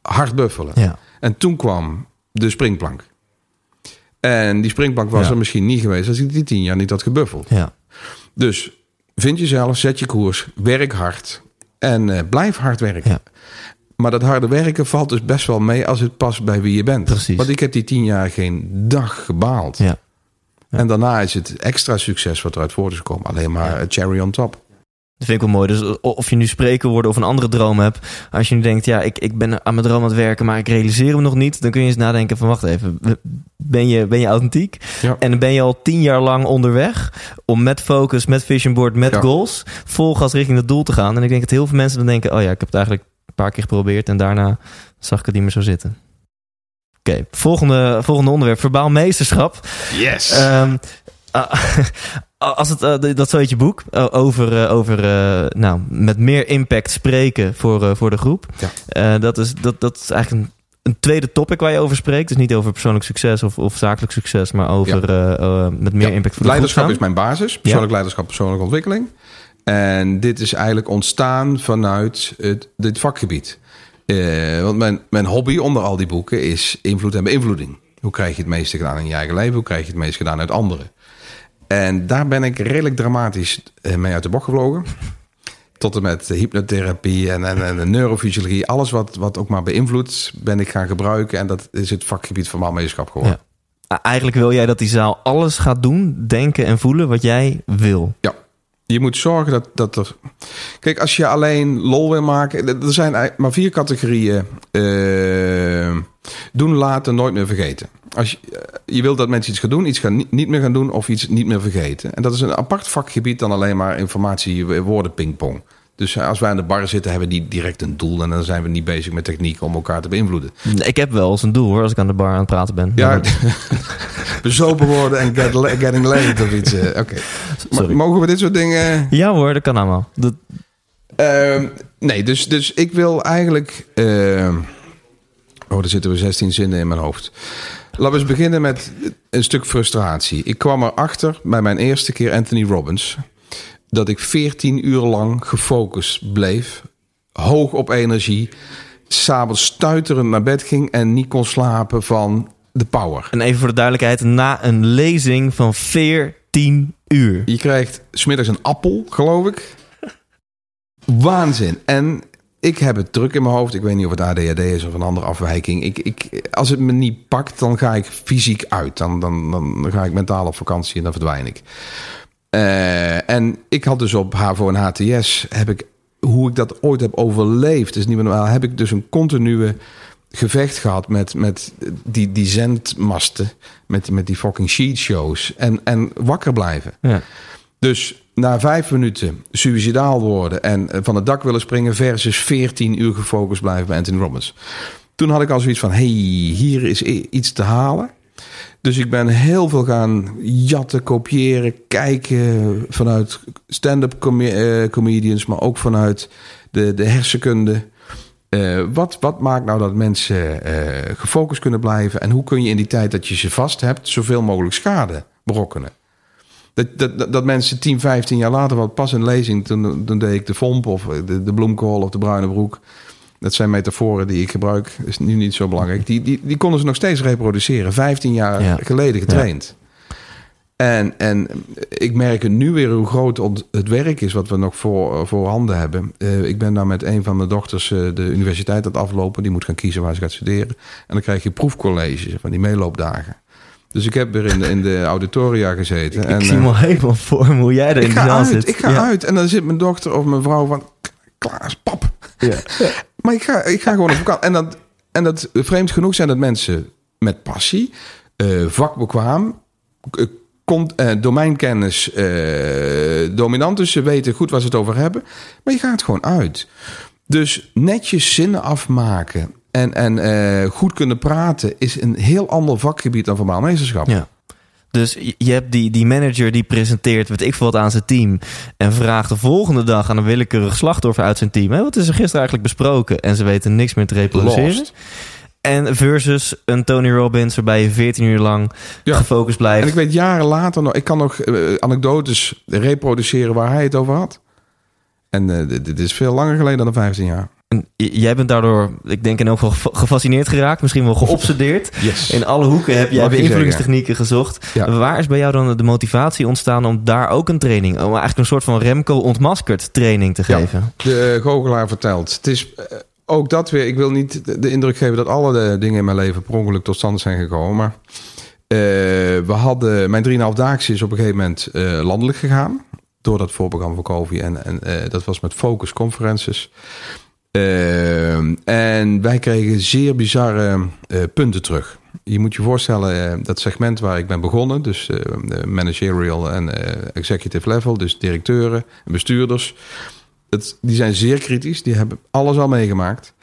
hard buffelen. Ja. En toen kwam de springplank. En die springplank was Ja. er misschien niet geweest als ik die 10 jaar niet had gebuffeld. Ja. Dus vind jezelf, zet je koers, werk hard en eh, blijf hard werken. Ja. Maar dat harde werken valt dus best wel mee als het past bij wie je bent. Precies. Want ik heb die tien jaar geen dag gebaald. Ja. En daarna is het extra succes wat eruit voort is gekomen. Alleen maar cherry on top. Dat vind ik wel mooi. Dus of je nu spreker wordt of een andere droom hebt. Als je nu denkt, ja, ik, ik ben aan mijn droom aan het werken, maar ik realiseer hem nog niet. Dan kun je eens nadenken van, wacht even. Ben je, ben je authentiek? Ja. En ben je al tien jaar lang onderweg om met focus, met vision board, met Ja. goals, vol gas richting het doel te gaan. En ik denk dat heel veel mensen dan denken, oh ja, ik heb het eigenlijk een paar keer geprobeerd en daarna zag ik het niet meer zo zitten. Oké, volgende, volgende onderwerp. Verbaal meesterschap. Yes! Ehm, ah, als het, eh, dat zo heet je boek, eh, over, eh, over nou, met meer impact spreken voor, voor de groep. Ja. Dat, is, dat, dat is eigenlijk een, een tweede topic waar je over spreekt. Dus niet over persoonlijk succes of, of zakelijk succes, maar over met meer Ja, impact voor de leiderschap groep is mijn basis. Persoonlijk leiderschap, persoonlijke ontwikkeling. En dit is eigenlijk ontstaan vanuit het, dit vakgebied. Want mijn, mijn hobby onder al die boeken is invloed en beïnvloeding. Hoe krijg je het meeste gedaan in je eigen leven? Hoe krijg je het meest gedaan uit anderen? En daar ben ik redelijk dramatisch eh, mee uit de bocht gevlogen. Tot en met hypnotherapie en, en, en neurofysiologie. Alles wat, wat ook maar beïnvloedt, ben ik gaan gebruiken. En dat is het vakgebied van maalmeesterschap geworden. Ah, Eigenlijk wil jij dat die zaal alles gaat doen, denken en voelen wat jij wil. Ja. Je moet zorgen dat, dat er. Kijk, als je alleen lol wil maken. Er zijn maar vier categorieën. eh, doen, laten, nooit meer vergeten. Als je, eh, je wilt dat mensen iets gaan doen, iets gaan niet, meer gaan doen of iets niet meer vergeten. En dat is een apart vakgebied dan alleen maar informatie, woorden, pingpong. Dus als wij aan de bar zitten, hebben we niet direct een doel. En dan zijn we niet bezig met techniek om elkaar te beïnvloeden. Ik heb wel eens een doel hoor, als ik aan de bar aan het praten ben. Ja, bezopen worden en get, getting late of iets. eh, Oké. Sorry. Mogen we dit soort dingen... ja hoor, dat kan allemaal. Dat, Ehm, nee, dus, dus ik wil eigenlijk. ehm, oh, er zitten we 16 zinnen in mijn hoofd. Laten we eens beginnen met een stuk frustratie. Ik kwam erachter bij mijn eerste keer Anthony Robbins. Dat ik 14 uur lang gefocust bleef. Hoog op energie. S'avonds stuiterend naar bed ging en niet kon slapen van de power. en even voor de duidelijkheid, na een lezing van 14 uur. Je krijgt smiddags een appel, geloof ik. Waanzin. En ik heb het druk in mijn hoofd. Ik weet niet of het ADHD is of een andere afwijking. Ik, ik, als het me niet pakt, dan ga ik fysiek uit. Dan, dan, dan ga ik mentaal op vakantie en dan verdwijn ik. Eh, en ik had dus op HAVO en HTS, heb ik, hoe ik dat ooit heb overleefd, is niet meer normaal, heb ik dus een continue gevecht gehad met, met die, die zendmasten, met, met die fucking sheet shows. En, en wakker blijven. Ja. Dus na vijf minuten suicidaal worden en van het dak willen springen versus 14 uur gefocust blijven bij Anthony Robbins. Toen had ik al zoiets van, hey, hier is iets te halen. Dus ik ben heel veel gaan jatten, kopiëren, kijken vanuit stand-up eh, comedians, maar ook vanuit de, de hersenkunde. Eh, wat, wat maakt nou dat mensen eh, gefocust kunnen blijven? En hoe kun je in die tijd dat je ze vast hebt, zoveel mogelijk schade berokkenen? Dat, dat, dat, dat mensen 10, 15 jaar later, wat pas een lezing, toen, toen deed ik de vomp of de, de bloemkool of de bruine broek. Dat zijn metaforen die ik gebruik, is nu niet zo belangrijk. Die, die, die konden ze nog steeds reproduceren, 15 jaar Ja. geleden getraind. En, en ik merk nu weer hoe groot het werk is wat we nog voor, voor handen hebben. Eh, ik ben daar met een van mijn dochters eh, de universiteit aan het aflopen. Die moet gaan kiezen waar ze gaat studeren. En dan krijg je proefcolleges van die meeloopdagen. Dus ik heb weer in de, in de auditoria gezeten. en, ik zie eh, me al helemaal voor me hoe jij er in ik ga zaal uit, zit. ik ga Ja. uit. En dan zit mijn dochter of mijn vrouw van... Klaas, pap. Ja. Maar ik ga, ik ga gewoon op vakantie. En dat, en dat vreemd genoeg zijn dat mensen met passie, eh, vakbekwaam, eh, con- eh, domeinkennis, eh, dominant. Dus ze weten goed waar ze het over hebben. Maar je gaat gewoon uit. Dus netjes zinnen afmaken en, en goed kunnen praten is een heel ander vakgebied dan verbaal meesterschap. Ja. Dus je- hebt die, die manager die presenteert, weet ik veel wat aan zijn team. En vraagt de volgende dag aan een willekeurig slachtoffer uit zijn team. Hè, wat is er gisteren eigenlijk besproken? En ze weten niks meer te reproduceren. Lost. En versus een Tony Robbins waarbij je 14 uur lang Ja. gefocust blijft. En ik weet jaren later nog, ik kan nog eh, anekdotes reproduceren waar hij het over had. En eh, dit, dit is veel langer geleden dan 15 jaar. En jij bent daardoor, ik denk in elk geval gefa- gefascineerd geraakt. Misschien wel geobsedeerd. Yes. In alle hoeken heb jij beïnvloedingstechnieken gezocht. Ja. Waar is bij jou dan de motivatie ontstaan om daar ook een training, om eigenlijk een soort van Remco ontmaskerd training te Ja. geven? De eh, goochelaar vertelt. Het is eh, ook dat weer. Ik wil niet de, indruk geven dat alle de dingen in mijn leven per ongeluk tot stand zijn gekomen. Maar eh, we hadden. Mijn 3,5 daagse is op een gegeven moment eh, landelijk gegaan. Door dat voorprogramma van COVID. En, en eh, dat was met focus conferences. Eh, en wij kregen zeer bizarre eh, punten terug. Je moet je voorstellen, eh, dat segment waar ik ben begonnen, dus eh, managerial en executive level, dus directeuren en bestuurders, het, die zijn zeer kritisch. Die hebben alles al meegemaakt.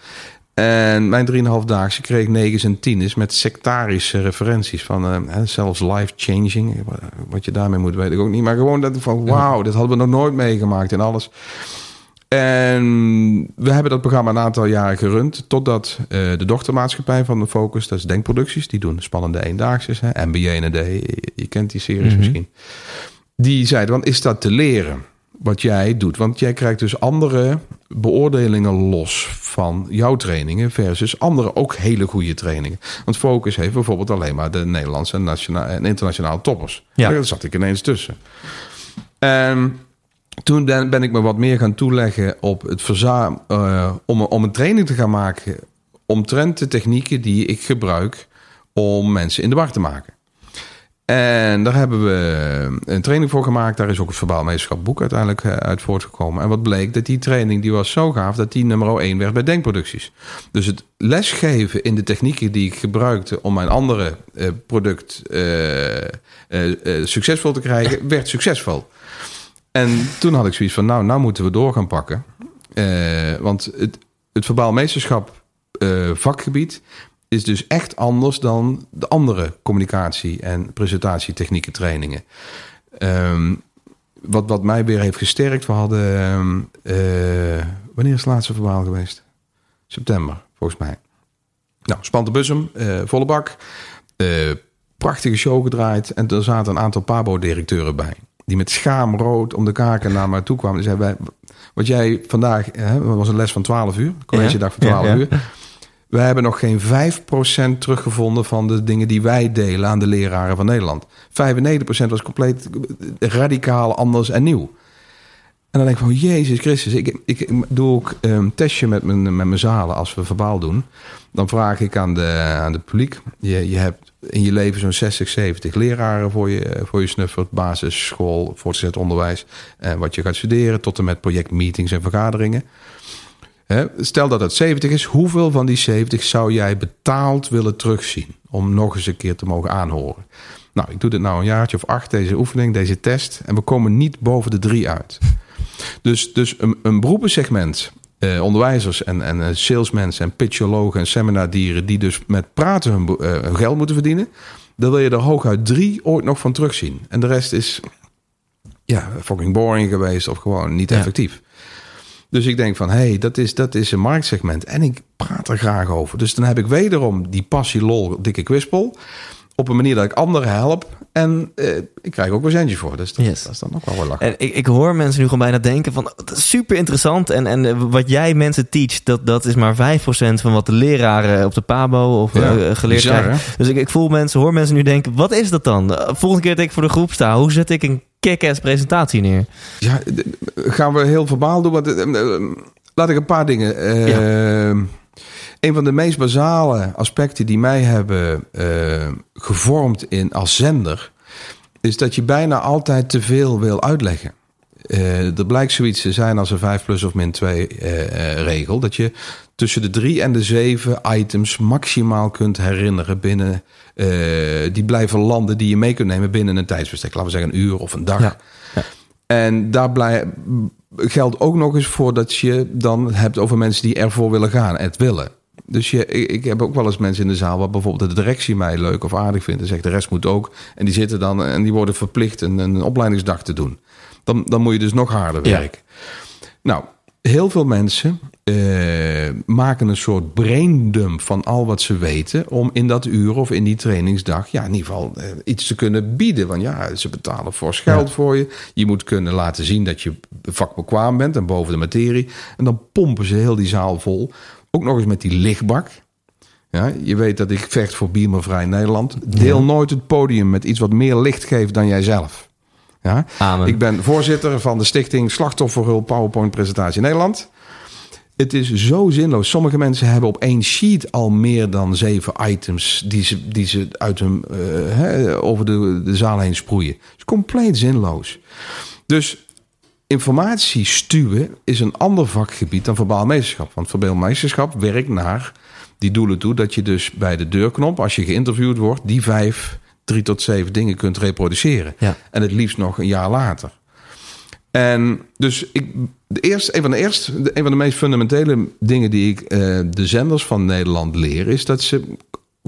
En mijn 3,5 daagse kreeg 9 en 10 is met sectarische referenties van zelfs life-changing. Wat je daarmee moet weet ik ook niet. Maar gewoon dat van wauw, dit hadden we nog nooit meegemaakt en alles. En we hebben dat programma een aantal jaren gerund. Totdat eh, de dochtermaatschappij van de Focus, dat is Denkproducties. Die doen spannende eendaagses. Hè, MBA en AD, je, kent die series Mhm. misschien. Die zeiden, want is dat te leren? Wat jij doet. Want jij krijgt dus andere beoordelingen los van jouw trainingen versus andere ook hele goede trainingen. Want Focus heeft bijvoorbeeld alleen maar de Nederlandse en, nationale en internationale toppers. Ja. Daar zat ik ineens tussen. En toen ben, ben ik me wat meer gaan toeleggen op het verzamelen. om, om een training te gaan maken omtrent de technieken die ik gebruik om mensen in de war te maken. En daar hebben we een training voor gemaakt. Daar is ook het verbaal meesterschap boek uiteindelijk eh, uit voortgekomen. En wat bleek, dat die training die was zo gaaf... dat die nummer 1 werd bij denkproducties. Dus het lesgeven in de technieken die ik gebruikte... om mijn andere eh, product eh, eh, eh, succesvol te krijgen, werd succesvol. En toen had ik zoiets van, nou, nou moeten we door gaan pakken. Eh, want het, het meesterschap eh, vakgebied is dus echt anders dan de andere communicatie- en presentatietechnieken trainingen. Ehm, wat, wat mij weer heeft gesterkt, we hadden... ehm, eh, wanneer is het laatste verbaal geweest? September, volgens mij. Nou, Spante Bussum, volle bak. Prachtige show gedraaid. En er zaten een aantal Pabo-directeuren bij. Die met schaamrood om de kaken naar mij toe kwamen. Die zeiden, wij, wat jij vandaag... Hè, dat was een les van 12 uur. College dag van 12 Ja, ja. uur. We hebben nog geen 5% teruggevonden van de dingen die wij delen aan de leraren van Nederland. 95% was compleet radicaal anders en nieuw. En dan denk ik van, Jezus Christus, ik, ik doe ook een testje met mijn, met mijn zalen als we verbaal doen. Dan vraag ik aan de, aan de publiek, je, je hebt in je leven zo'n 60, 70 leraren voor je, voor je snuffert. Basis, school, voortgezet onderwijs, en wat je gaat studeren, tot en met projectmeetings en vergaderingen. Stel dat het 70 is, hoeveel van die 70 zou jij betaald willen terugzien om nog eens een keer te mogen aanhoren? Nou, ik doe dit nou een jaartje of acht, deze oefening, deze test, en we komen niet boven de drie uit. Dus, dus een, een beroepensegment, eh, onderwijzers en, en eh, salesmensen en pitchologen en seminardieren die dus met praten hun, eh, hun geld moeten verdienen, dan wil je er hooguit drie ooit nog van terugzien. En de rest is ja, fucking boring geweest of gewoon niet Ja. effectief. Dus ik denk van, hé, hey, dat, is, dat is een marktsegment. En ik praat er graag over. Dus dan heb ik wederom die passie, lol, dikke kwispel. Op een manier dat ik anderen help. En eh, ik krijg ook een centje voor. Dus dat, Yes. dat is dan ook wel wel lachen. En ik, ik hoor mensen nu gewoon bijna denken van, dat is super interessant. En, en eh, wat jij mensen teach, dat, dat is maar 5% van wat de leraren op de PABO of Ja, eh, geleerd bizar, krijgen. hè? Dus ik, ik voel mensen, hoor mensen nu denken, wat is dat dan? Volgende keer dat ik voor de groep sta, hoe zet ik een kick-ass presentatie neer? Ja, gaan we heel verbaal doen? Want, laat ik een paar dingen. Een van de meest basale aspecten die mij hebben eh, gevormd in als zender, is dat je bijna altijd te veel wil uitleggen. Eh, er blijkt zoiets te zijn als een 5 plus of min 2 eh, regel. Dat je tussen de drie en de zeven items maximaal kunt herinneren binnen. die blijven landen die je mee kunt nemen binnen een tijdsbestek. Laten we zeggen een uur of een dag. Ja. En daar blij, geldt ook nog eens voor dat je dan hebt over mensen die ervoor willen gaan, het willen. Dus je, ik, heb ook wel eens mensen in de zaal... waar bijvoorbeeld de directie mij leuk of aardig vindt... en zegt de rest moet ook. En die zitten dan en die worden verplicht een, een opleidingsdag te doen. Dan, dan moet je dus nog harder Ja. werken. Nou, heel veel mensen eh, maken een soort braindump van al wat ze weten... om in dat uur of in die trainingsdag... ja, in ieder geval eh, iets te kunnen bieden. Want ja, ze betalen fors geld voor je. Je moet kunnen laten zien dat je vakbekwaam bent en boven de materie. En dan pompen ze heel die zaal vol. Ook nog eens met die lichtbak. Ja, je weet dat ik vecht voor Biermervrij Nederland. Deel nooit het podium met iets wat meer licht geeft dan jijzelf. Ja? Amen. Ik ben voorzitter van de stichting Slachtofferhulp PowerPoint Presentatie Nederland. Het is zo zinloos. Sommige mensen hebben op één sheet al meer dan zeven items die ze, die ze uit hun, eh, over de, de zaal heen sproeien. Het is compleet zinloos. Dus informatie stuwen is een ander vakgebied dan verbaal meesterschap. Want verbaal meesterschap werkt naar die doelen toe dat je dus bij de deurknop, als je geïnterviewd wordt, die vijf, drie tot zeven dingen kunt reproduceren. Ja. En het liefst nog een jaar later. En dus ik, de eerste, een, van de eerste, een van de meest fundamentele dingen die ik eh, de zenders van Nederland leer, is dat ze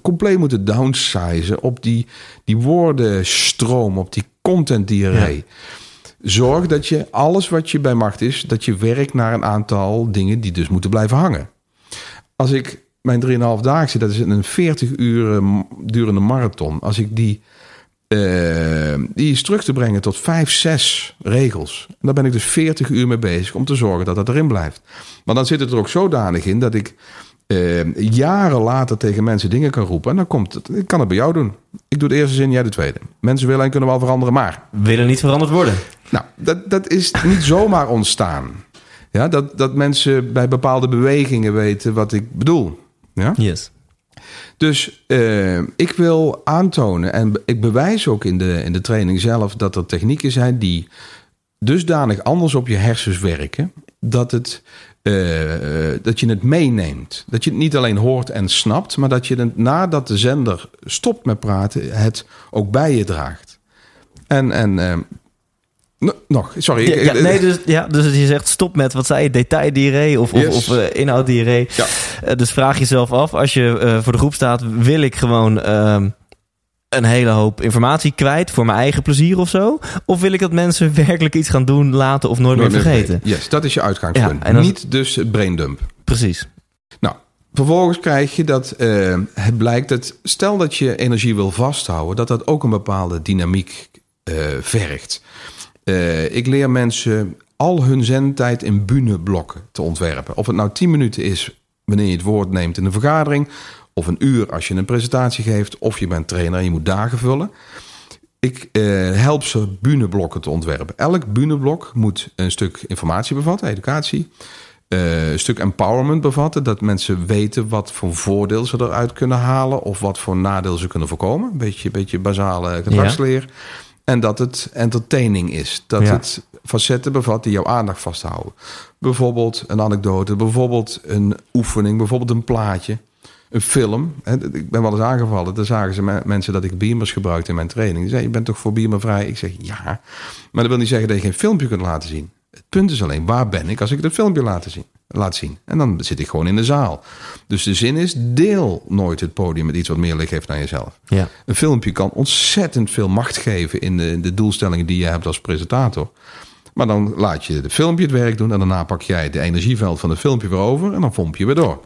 compleet moeten downsizen op die, die woordenstroom, op die contentdiarree. Zorg dat je alles wat je bij macht is, dat je werkt naar een aantal dingen die dus moeten blijven hangen. Als ik mijn 3,5 daagse, dat is een 40 uur eh, durende marathon, als ik die eh, die is terug te brengen tot vijf, zes regels. En daar ben ik dus 40 uur mee bezig om te zorgen dat dat erin blijft. Maar dan zit het er ook zodanig in dat ik eh, jaren later tegen mensen dingen kan roepen. En dan komt het. Ik kan het bij jou doen. Ik doe de eerste zin, jij de tweede. Mensen willen en kunnen wel veranderen, maar. Willen niet veranderd worden. Nou, dat, dat is niet zomaar ontstaan. Ja, dat, dat mensen bij bepaalde bewegingen weten wat ik bedoel. Ja? Yes. Dus eh, ik wil aantonen, en ik bewijs ook in de, in de training zelf, dat er technieken zijn die dusdanig anders op je hersens werken, dat, het, eh, dat je het meeneemt. Dat je het niet alleen hoort en snapt, maar dat je het nadat de zender stopt met praten, het ook bij je draagt. En, en eh, nog, sorry. Ja, ik- ja, nee, dus, ja, dus je zegt stop met, wat zei je, of, Yes. of, eh. Ja. Eh, dus vraag jezelf af, als je eh, voor de groep staat, wil ik gewoon ehm, een hele hoop informatie kwijt voor mijn eigen plezier of zo? Of wil ik dat mensen werkelijk iets gaan doen, laten of nooit meer vergeten? Yes, dat is je uitgangspunt. Ja, Niet dus het braindump. Precies. Nou, vervolgens krijg je dat het blijkt dat stel dat je energie wil vasthouden, dat dat ook een bepaalde dynamiek vergt. Eh, ik leer mensen al hun zendtijd in bühneblokken te ontwerpen. Of het nou 10 minuten is wanneer je het woord neemt in een vergadering, of een uur als je een presentatie geeft, of je bent trainer en je moet dagen vullen. Ik eh, help ze bühneblokken te ontwerpen. Elk bühneblok moet een stuk informatie bevatten, educatie. eh, een stuk empowerment bevatten. Dat mensen weten wat voor voordeel ze eruit kunnen halen. Of wat voor nadeel ze kunnen voorkomen. Een beetje, beetje basale gedragsleer. En dat het entertaining is. Dat Ja. het facetten bevat die jouw aandacht vasthouden. Bijvoorbeeld een anekdote. Bijvoorbeeld een oefening. Bijvoorbeeld een plaatje. Een film. Ik ben wel eens aangevallen. Daar zagen ze me- mensen dat ik beamers gebruikte in mijn training. Die zeiden, je bent toch voor beamervrij? Ik zeg, ja. Maar dat wil niet zeggen dat je geen filmpje kunt laten zien. Het punt is alleen, waar ben ik als ik het filmpje laat zien? Laat zien. En dan zit ik gewoon in de zaal. Dus de zin is, deel nooit het podium met iets wat meer licht heeft dan jezelf. Ja. Een filmpje kan ontzettend veel macht geven in de, de doelstellingen die je hebt als presentator. Maar dan laat je de filmpje het werk doen en daarna pak jij de energieveld van het filmpje weer over en dan pomp je weer door.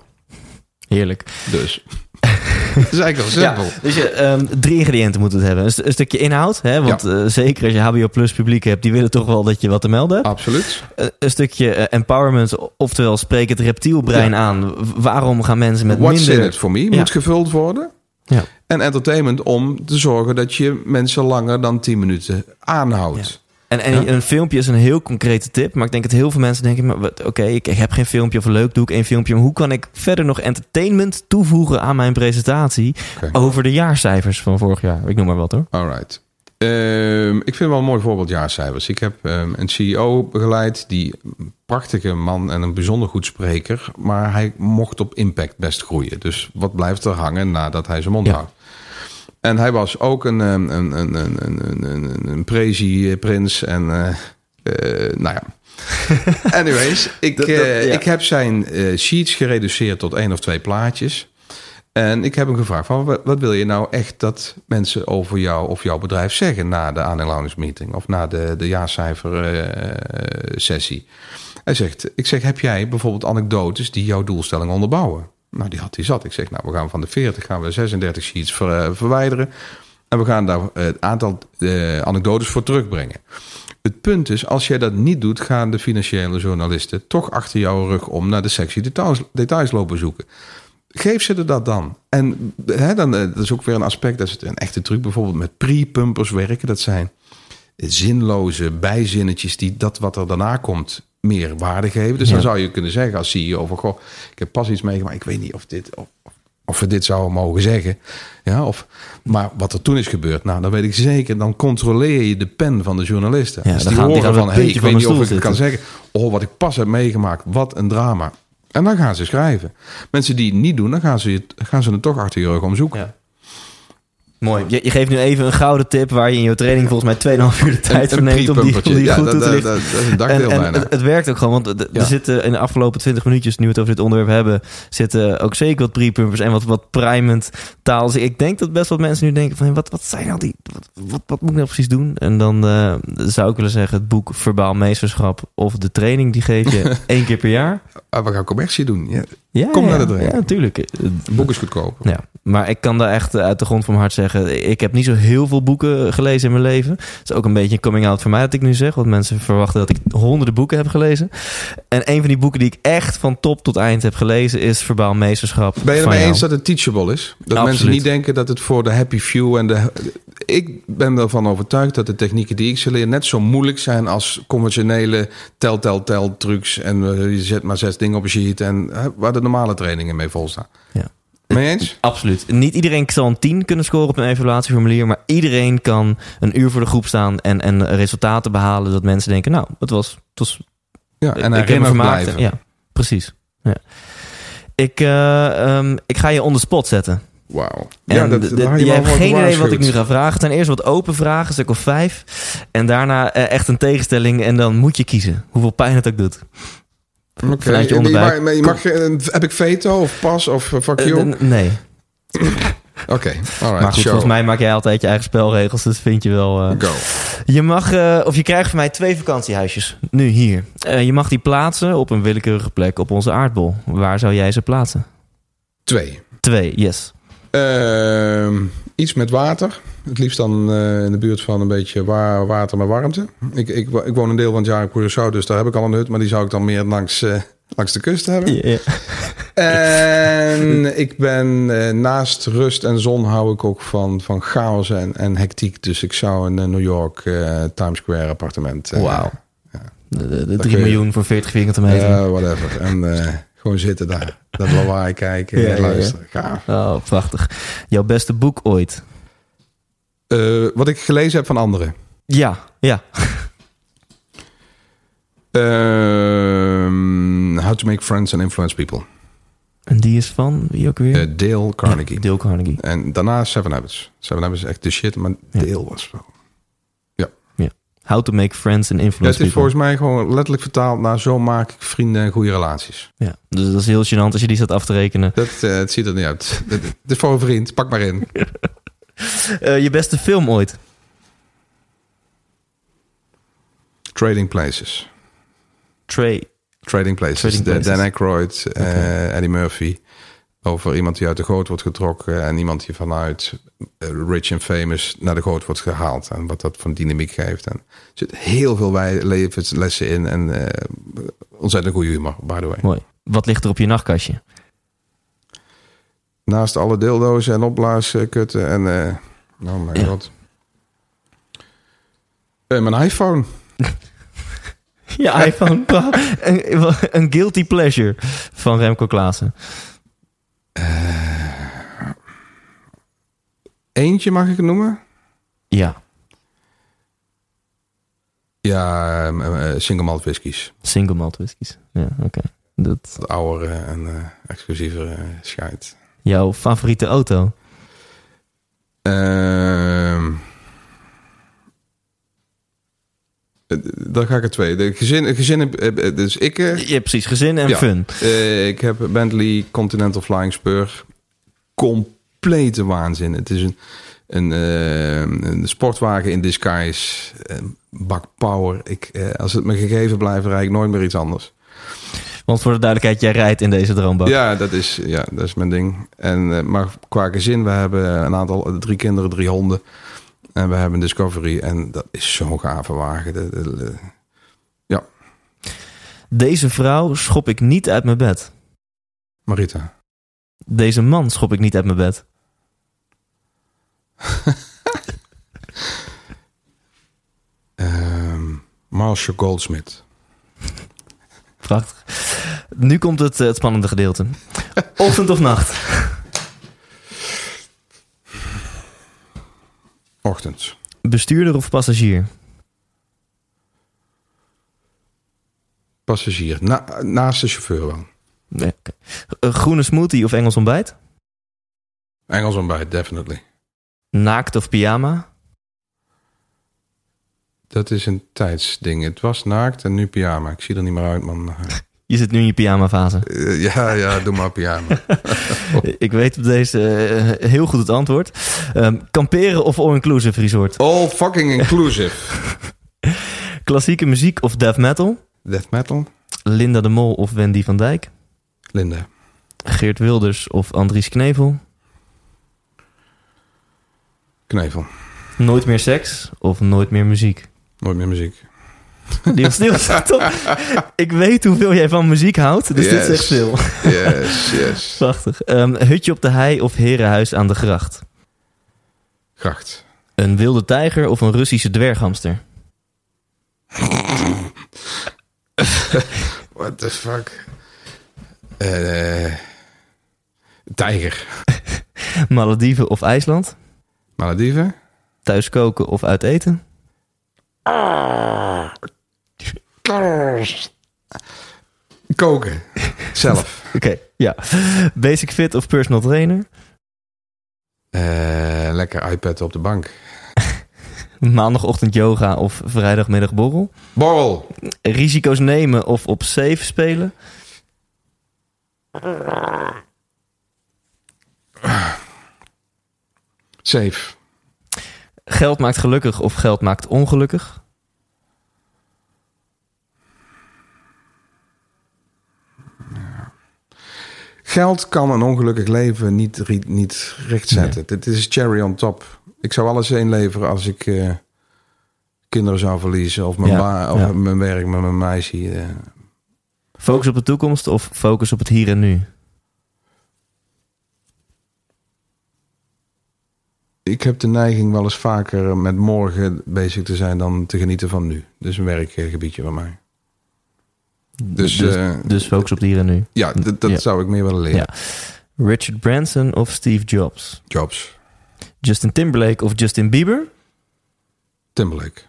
Heerlijk. Dus dat is eigenlijk wel Ja, simpel. dus je, ehm, drie ingrediënten moet het hebben. Een, st- een stukje inhoud, hè, want eh, zeker als je HBO Plus publiek hebt, die willen toch wel dat je wat te melden hebt. Absoluut. Eh, een stukje eh, empowerment, oftewel spreek het reptielbrein aan. Waarom gaan mensen met What's minder... in it for me Ja. moet gevuld worden. Ja. En entertainment om te zorgen dat je mensen langer dan 10 minuten aanhoudt. En, en Ja. een filmpje is een heel concrete tip. Maar ik denk dat heel veel mensen denken... oké, ik, ik heb geen filmpje of leuk doe ik één filmpje. Maar hoe kan ik verder nog entertainment toevoegen aan mijn presentatie... Over de jaarcijfers van vorig jaar? Ik noem maar wat hoor. Alright. Ehm, ik vind wel een mooi voorbeeld jaarcijfers. Ik heb ehm, een CEO begeleid, die een prachtige man en een bijzonder goed spreker, maar hij mocht op impact best groeien. Dus wat blijft er hangen nadat hij zijn mond Ja. houdt? En hij was ook een, ehm, een, een, een, een, een, een, een prezi-prins en eh, nou ja. Anyways, ik, Dat- dat- eh, ja. ik heb zijn sheets gereduceerd tot één of twee plaatjes. En ik heb hem gevraagd: van, wat, wat wil je nou echt dat mensen over jou of jouw bedrijf zeggen na de aandeelhoudersmeeting of na de, de jaarcijfer-sessie? hij zegt: Ik zeg, heb jij bijvoorbeeld anekdotes die jouw doelstelling onderbouwen? Nou, die had hij zat. Ik zeg, nou, we gaan van de 40 gaan we 36 sheets eh, verwijderen. En we gaan daar eh, het aantal eh, anekdotes voor terugbrengen. Het punt is, als jij dat niet doet, gaan de financiële journalisten toch achter jouw rug om naar de sectie details, details lopen zoeken. Geef ze er dat dan. En hè, dan, dat is ook weer een aspect, dat is een echte truc, bijvoorbeeld met pre-pumpers werken. Dat zijn zinloze bijzinnetjes die dat wat er daarna komt meer waarde geven. Dus dan zou je kunnen zeggen als CEO van, goh, ik heb pas iets meegemaakt, ik weet niet of dit... Of, of we dit zouden mogen zeggen. Ja, of, maar wat er toen is gebeurd, nou, dan weet ik zeker. Dan controleer je de pen van de journalisten. Ja, dus dan die gaan- horen van, hey, ik weet de niet of ik het kan zeggen. Oh, wat ik pas heb meegemaakt, wat een drama. En dan gaan ze schrijven. Mensen die het niet doen, dan gaan ze, het- gaan ze het toch achter je rug omzoeken. Ja. Mooi. Je, je geeft nu even een gouden tip waar je in je training volgens mij 2,5 uur de tijd voor neemt om die, om pre-pumpertje. die Ja, goed dat- toe te lichten. dat- dat is een dakdeel en, en bijna. het, het werkt ook gewoon, want er- Ja. zitten in de afgelopen 20 minuutjes, nu we het over dit onderwerp hebben, zitten ook zeker wat pre-pumpers en wat, wat primend taal. Dus ik denk dat best wat mensen nu denken van, wat, wat zijn nou die, wat, wat, wat moet ik nou precies doen? En dan eh, zou ik willen zeggen, het boek Verbaal Meesterschap of de training, die geef je één keer per jaar. Ah, we gaan commercie doen. Ja, Ja, Kom naar de. Ja, natuurlijk. het boek is goedkoop. Ja, maar ik kan daar echt eh, uit de grond van mijn hart zeggen. Ik heb niet zo heel veel boeken gelezen in mijn leven. Het is ook een beetje een coming out voor mij dat ik nu zeg. Want mensen verwachten dat ik honderden boeken heb gelezen. En een van die boeken die ik echt van top tot eind heb gelezen is Verbaal Meesterschap. Ben je ermee jou. eens dat het teachable is? Dat Absoluut. mensen niet denken dat het voor de happy few en de... Ik ben ervan overtuigd dat de technieken die ik ze leer net zo moeilijk zijn als conventionele tel, tel, tel trucs. En eh, je zet maar zes dingen op een sheet en waar de normale trainingen mee volstaan. Ja. Mee eens? Absoluut. Niet iedereen zal een 10 kunnen scoren op een evaluatieformulier. Maar iedereen kan een uur voor de groep staan en, en resultaten behalen. Dat mensen denken, nou, het was, het was Ja, en herinnerd vermaakt. blijven. Ja, precies. Ja. Ik, eh, ehm, ik ga je on the spot zetten. Wauw. En Ja, dat, je hebt geen idee wat ik nu ga vragen. Het zijn eerst wat open vragen, een stuk of vijf. En daarna eh, echt een tegenstelling. En dan moet je kiezen. Hoeveel pijn het ook doet. Vanuit je onderbuik. maar je mag, eh, heb ik veto of pas of eh, fuck Eh, you? nee. Oké, alright, maar goed, show. volgens mij maak jij altijd je eigen spelregels. Dus vind je wel... Go. Je mag, of je krijgt van mij twee vakantiehuisjes. Nu hier. Je mag die plaatsen op een willekeurige plek op onze aardbol. Waar zou jij ze plaatsen? Twee. Twee, yes. Iets met water. Het liefst dan eh, in de buurt van een beetje wa- water met warmte. Ik, ik, ik woon een deel van het jaar in Curaçao, dus daar heb ik al een hut. Maar die zou ik dan meer langs, eh, langs de kust hebben. Ja, ja. En ik ben eh, naast rust en zon hou ik ook van, van chaos en, en hectiek. Dus ik zou een New York Times Square appartement... Wauw. De, de, de Dat 3 kun je- miljoen voor 40 vierkante meter. Ja, whatever. En gewoon zitten daar. Dat lawaai kijken Ja, en luisteren. Gaaf. Oh, prachtig. Jouw beste boek ooit? Eh, wat ik gelezen heb van anderen. Ja, ja. Ehm, how to make friends and influence people. En die is van wie ook weer? Eh, Dale Carnegie. Ja, Dale Carnegie. En daarna Seven Habits. Seven Habits is echt de shit, maar Ja. Dale was wel. How to make friends and Ja, influence het is people. volgens mij gewoon letterlijk vertaald naar zo maak ik vrienden en goede relaties. Ja, dus dat is heel gênant als je die staat af te rekenen. Dat, eh, het ziet er niet uit. Het is voor een vriend, pak maar in. Eh, je beste film ooit? Trading Places. Trey. Trading Places. Trading De- Places. Dan Aykroyd, eh, Eddie Murphy. Over iemand die uit de goot wordt getrokken. En iemand die vanuit eh, rich en famous naar de goot wordt gehaald. En wat dat van dynamiek geeft. En er zit heel veel levenslessen in. En eh ontzettend goede humor, by the way. Mooi. Wat ligt er op je nachtkastje? Naast alle dildo's en opblaaskutten en... eh oh mijn god. Mijn iPhone. Ja, iPhone. een, een guilty pleasure van Remco Klaassen. Eentje mag ik het noemen? Ja, Ja, eh, eh, single malt whiskies. single malt whiskies. Ja, oké. Dat De oudere en eh exclusievere eh, scheid. jouw favoriete auto? Ehm Eh, Dan ga ik er twee. De gezin, gezin dus ik... eh, Ja, precies. Gezin en Ja. fun. eh, ik heb Bentley Continental Flying Spur. Complete waanzin. Het is een, een, eh, een sportwagen in disguise. Een bak power. Ik, als het me gegeven blijft, rijd ik nooit meer iets anders. Want voor de duidelijkheid, jij rijdt in deze droombak. Ja, dat is, ja, dat is mijn ding. En, maar qua gezin, we hebben een aantal, drie kinderen, drie honden. En we hebben Discovery. En dat is zo'n gave wagen. De- de- de- ja, Deze vrouw schop ik niet uit mijn bed. Marita. Deze man schop ik niet uit mijn bed. Ehm Marshall Goldsmith. Prachtig. Nu komt het, eh, het spannende gedeelte. Ochtend of nacht? Ochtends. Bestuurder of passagier? Passagier. Na, naast de chauffeur wel. Nee. Eh, Groene smoothie of Engels ontbijt? Engels ontbijt, definitely. Naakt of pyjama? Dat is een tijdsding. Het was naakt en nu pyjama. Ik zie er niet meer uit, man. Je zit nu in je pyjama fase. Eh, ja, ja, doe maar pyjama. Ik weet op deze eh, heel goed het antwoord. Ehm, kamperen of all-inclusive resort? All fucking inclusive. Klassieke muziek of death metal? Death metal. Linda de Mol of Wendy van Dijk? Linda. Geert Wilders of Andries Knevel? Knevel. Nooit meer seks of nooit meer muziek? Nooit meer muziek. Die was top. Ik weet hoeveel jij van muziek houdt, dus dit Yes. zegt veel. Yes, yes. Prachtig. Ehm, hutje op de hei of herenhuis aan de gracht? Gracht. Een wilde tijger of een Russische dwerghamster? What the fuck? Eh tijger. Malediven of IJsland? Malediven. Thuis koken of uit eten? Koken. Zelf. Oké, ja. Basic fit of personal trainer? Eh, lekker iPad op de bank. Maandagochtend yoga of vrijdagmiddag borrel? Borrel. Risico's nemen of op safe spelen? Safe. Geld maakt gelukkig of geld maakt ongelukkig? Geld kan een ongelukkig leven niet, niet rechtzetten. Dit is cherry on top. Ik zou alles inleveren als ik eh, kinderen zou verliezen. Of mijn, Ja, of ja. mijn werk met mijn meisje. eh. Focus op de toekomst of focus op het hier en nu? Ik heb de neiging wel eens vaker met morgen bezig te zijn dan te genieten van nu. Dus een werkgebiedje van mij. Dus, dus, eh, dus focus op het hier en nu. Ja, dat Ja. zou ik meer willen leren. Ja. Richard Branson of Steve Jobs? Jobs. Justin Timberlake of Justin Bieber? Timberlake.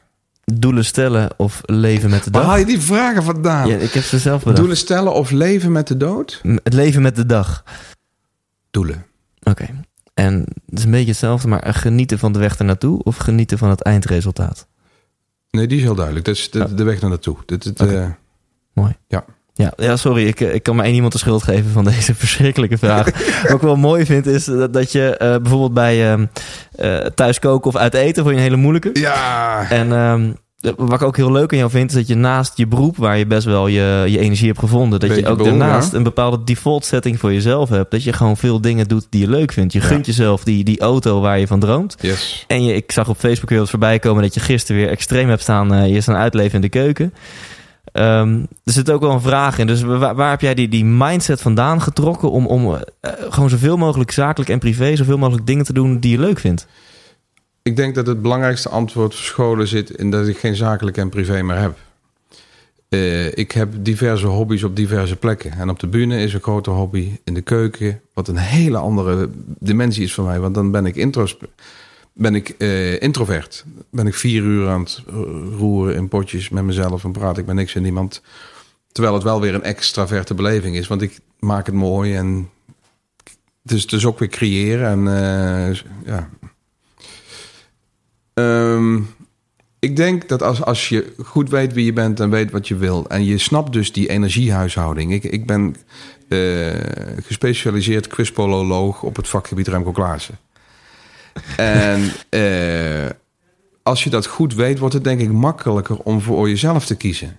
Doelen stellen of leven met de Waar dag? haal je die vragen vandaan? Ja, ik heb ze zelf bedacht. Doelen stellen of leven met de dood? Het leven met de dag. Doelen. Oké. En het is een beetje hetzelfde, maar genieten van de weg ernaartoe of genieten van het eindresultaat? Nee, die is heel duidelijk. Dat is de, de weg naar naartoe. Dit, dit, Oké. Mooi. Ja. Ja, ja sorry, ik, eh, ik kan maar één iemand de schuld geven van deze verschrikkelijke vraag. Wat ik wel mooi vind is dat, dat je eh, bijvoorbeeld bij eh, thuis koken of uit eten voor je een hele moeilijke. ja. En ehm, wat ik ook heel leuk aan jou vind, is dat je naast je beroep, waar je best wel je, je energie hebt gevonden, dat je ook daarnaast ja. een bepaalde default setting voor jezelf hebt. Dat je gewoon veel dingen doet die je leuk vindt. Je Ja. gunt jezelf die, die auto waar je van droomt. Yes. En je, ik zag op Facebook weer wat voorbij komen dat je gisteren weer extreem hebt staan. je staan uitleven in de keuken. Ehm, er zit ook wel een vraag in. Dus waar, heb jij die, die mindset vandaan getrokken om, om eh, gewoon zoveel mogelijk zakelijk en privé, zoveel mogelijk dingen te doen die je leuk vindt? Ik denk dat het belangrijkste antwoord verscholen zit in dat ik geen zakelijk en privé meer heb. Eh, ik heb diverse hobby's op diverse plekken. En op de bühne is een grote hobby. In de keuken, wat een hele andere dimensie is voor mij. Want dan ben ik, intros, ben ik eh, introvert. Ben ik vier uur aan het eh, roeren in potjes met mezelf. En praat ik met niks en niemand. Terwijl het wel weer een extraverte beleving is. Want ik maak het mooi en... Dus, dus ook weer creëren. En eh, ja, Ehm, ik denk dat als, als je goed weet wie je bent en weet wat je wil... en je snapt dus die energiehuishouding. Ik, ik ben eh, gespecialiseerd quispololoog op het vakgebied Remco Klaassen. En eh, als je dat goed weet, wordt het denk ik makkelijker om voor jezelf te kiezen.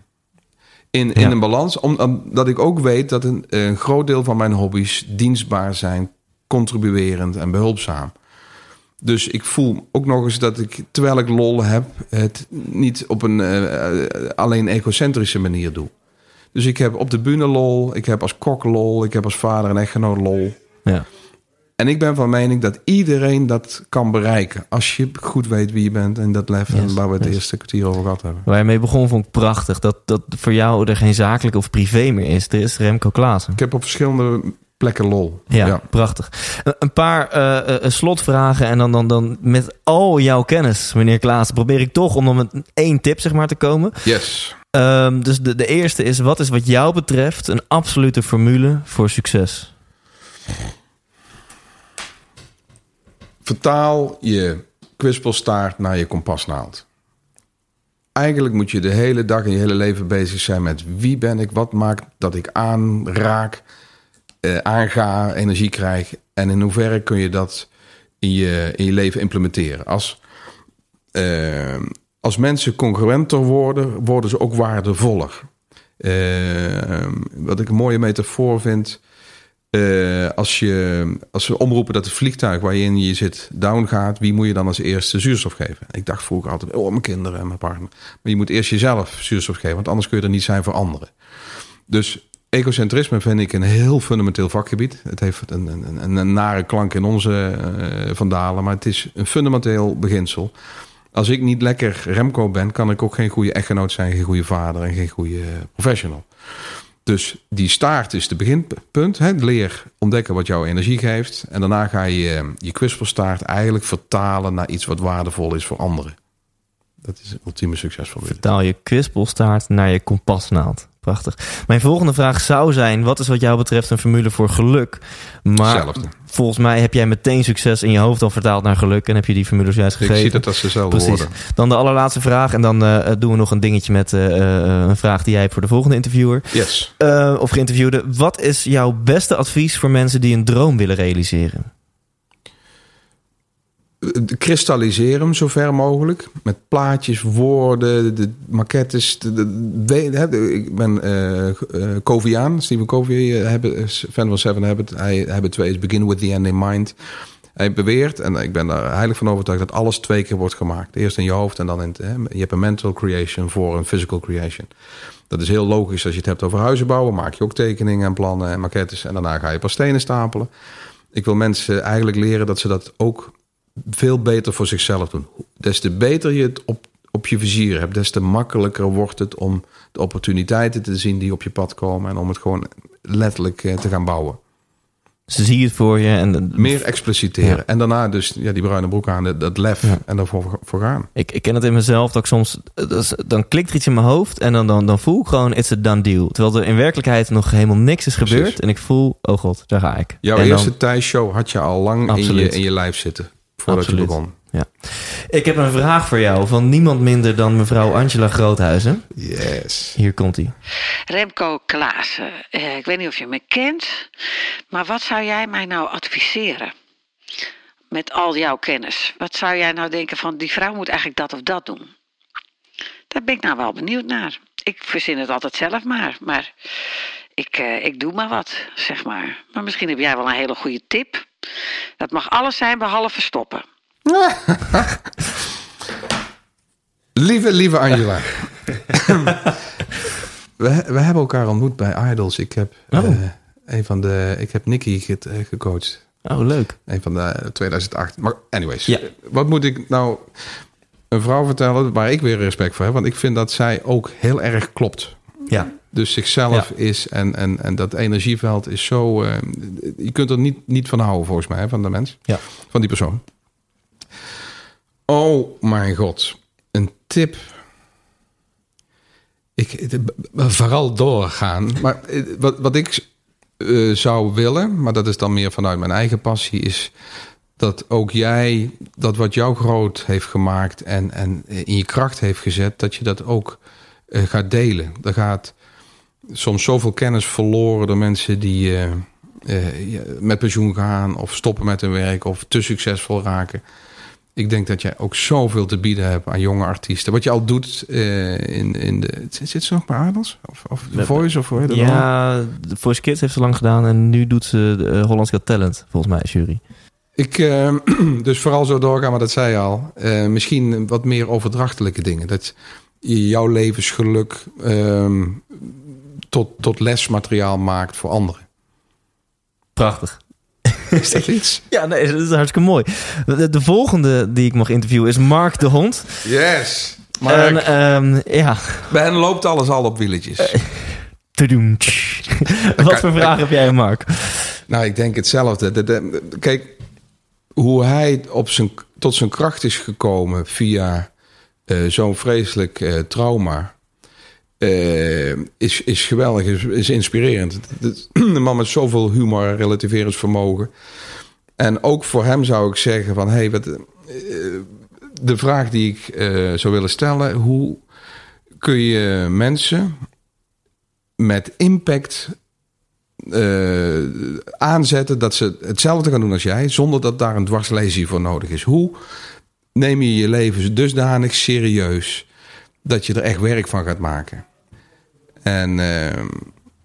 In, in Ja. een balans, omdat ik ook weet dat een, een groot deel van mijn hobby's dienstbaar zijn, contribuerend en behulpzaam. Dus ik voel ook nog eens dat ik, terwijl ik lol heb, het niet op een eh, eh, alleen egocentrische manier doe. Dus ik heb op de bühne lol, ik heb als kok lol, ik heb als vader en echtgenoot lol. Ja. En ik ben van mening dat iedereen dat kan bereiken. Als je goed weet wie je bent en dat lef. Yes, en waar we het yes. eerste kwartier over gehad hebben. Waar je mee begon vond ik prachtig. Dat, dat voor jou er geen zakelijk of privé meer is. Er is Remco Klaassen. Ik heb op verschillende plekken lol. Ja, prachtig. Een- Een paar eh, eh, slotvragen en dan, dan, dan met al jouw kennis, meneer Klaassen, probeer ik toch om dan met één tip zeg maar te komen. Yes. Ehm, dus de, de eerste is, wat is wat jou betreft een absolute formule voor succes? Vertaal je kwispelstaart naar je kompasnaald. Eigenlijk moet je de hele dag en je hele leven bezig zijn met wie ben ik, wat maakt dat ik aanraak, eh, aanga, energie krijg. En in hoeverre kun je dat in je, in je leven implementeren. Als, eh, als mensen congruenter worden, worden ze ook waardevoller. Eh, wat ik een mooie metafoor vind. Eh, als, je, als we omroepen dat het vliegtuig waarin je zit down gaat, wie moet je dan als eerste zuurstof geven? Ik dacht vroeger altijd, oh, mijn kinderen en mijn partner. Maar je moet eerst jezelf zuurstof geven, want anders kun je er niet zijn voor anderen. Dus egocentrisme vind ik een heel fundamenteel vakgebied. Het heeft een, een, een, een nare klank in onze vandalen, maar het is een fundamenteel beginsel. Als ik niet lekker Remco ben, kan ik ook geen goede echtgenoot zijn, geen goede vader en geen goede professional. Dus die staart is de beginpunt. Hè? Leer ontdekken wat jouw energie geeft. En daarna ga je eh, je kwispelstaart eigenlijk vertalen naar iets wat waardevol is voor anderen. Dat is een ultieme succesformule. Taal je kwispelstaart naar je kompasnaald. Prachtig. Mijn volgende vraag zou zijn, wat is wat jou betreft een formule voor geluk? Maar volgens mij heb jij meteen succes in je hoofd al vertaald naar geluk en heb je die formules juist Ik gegeven. zie dat als dezelfde Precies. woorden. Dan de allerlaatste vraag en dan eh, doen we nog een dingetje met eh, eh, een vraag die jij hebt voor de volgende interviewer. Yes. Eh, of geïnterviewde. Wat is jouw beste advies voor mensen die een droom willen realiseren? Kristalliseer hem zo ver mogelijk. Met plaatjes, woorden, de maquettes. De, ik ben eh, Coviaan, Stephen Covey, eh, fan van Seven Habits. Hij hebben twee is Begin with the End in Mind. Hij beweert, en ik ben daar heilig van overtuigd, dat alles twee keer wordt gemaakt. Eerst in je hoofd en dan in hè, je hebt een mental creation voor een physical creation. Dat is heel logisch als je het hebt over huizen bouwen. Maak je ook tekeningen en plannen en maquettes. En daarna ga je pas stenen stapelen. Ik wil mensen eigenlijk leren dat ze dat ook veel beter voor zichzelf doen. Des te beter je het op, op je vizier hebt, des te makkelijker wordt het om de opportuniteiten te zien die op je pad komen en om het gewoon letterlijk eh, te gaan bouwen. Ze zie het voor je en Meer expliciteren. Ja. En daarna dus ja, die bruine broek aan, dat- lef Ja. en daarvoor voor gaan. ik, ik ken het in mezelf dat ik soms dat is- dan klikt er iets in mijn hoofd en dan, dan, dan voel ik gewoon it's a done deal. Terwijl er in werkelijkheid nog helemaal niks is Precies. gebeurd en ik voel oh god, daar ga ik. Jouw En dan- eerste thuisshow had je al lang in je, in je lijf zitten. Voordat Absoluut. je begon. Ik heb een vraag voor jou van niemand minder dan mevrouw Angela Groothuizen. Yes. Hier komt hij. Remco Klaassen, eh, ik weet niet of je me kent, maar wat zou jij mij nou adviseren? Met al jouw kennis. Wat zou jij nou denken van die vrouw moet eigenlijk dat of dat doen? Daar ben ik nou wel benieuwd naar. Ik verzin het altijd zelf maar, maar ik, eh, ik doe maar wat, zeg maar. Maar misschien heb jij wel een hele goede tip. Dat mag alles zijn behalve stoppen. Lieve, lieve Angela. we, we hebben elkaar ontmoet bij Idols. Ik heb, Oh. eh, een van de, ik heb Nicky ge- eh, gecoacht. Oh, leuk. Een van de eh, 2008. Maar anyways, Ja. wat moet ik nou een vrouw vertellen waar ik weer respect voor heb? Want ik vind dat zij ook heel erg klopt. Ja. Dus zichzelf is en, en, en dat energieveld is zo... eh, je kunt er niet, niet van houden volgens mij, van de mens. Ja. Van die persoon. Oh mijn god. Een tip. Ik, vooral doorgaan. Maar eh, wat, wat ik eh, zou willen, maar dat is dan meer vanuit mijn eigen passie, is dat ook jij, dat wat jou groot heeft gemaakt en, en in je kracht heeft gezet, dat je dat ook gaat delen. Er gaat soms zoveel kennis verloren door mensen die eh, eh, met pensioen gaan of stoppen met hun werk of te succesvol raken. Ik denk dat jij ook zoveel te bieden hebt aan jonge artiesten. Wat je al doet eh, in, in de... Zit ze nog bij Adels? Of, of The Voice? Of hoe? Ja, de Voice Kids heeft ze lang gedaan en nu doet ze de, eh, Hollands Got Talent, volgens mij, jury. Ik, eh, dus vooral zo doorgaan, maar dat zei je al. Eh, misschien wat meer overdrachtelijke dingen. Dat jouw levensgeluk ehm, tot, tot lesmateriaal maakt voor anderen. Prachtig. Is dat iets? Ja, nee, dat is hartstikke mooi. De, de volgende die ik mag interviewen is Mark de Hond. Yes. Maar En, ehm, ja, bij hen loopt alles al op wieltjes. Tudoem. Wat voor vraag heb jij, Mark? Nou, ik denk hetzelfde. De- de- kijk, hoe hij op zijn, tot zijn kracht is gekomen via eh, zo'n vreselijk eh, trauma. eh, is, is geweldig, is, is inspirerend. De, man met zoveel humor en relativeringsvermogen. En ook voor hem zou ik zeggen van... Hey, wat, de vraag die ik zou willen stellen... hoe kun je mensen met impact aanzetten dat ze hetzelfde gaan doen als jij, zonder dat daar een dwarslesie voor nodig is. Hoe neem je je leven dusdanig serieus dat je er echt werk van gaat maken? En eh,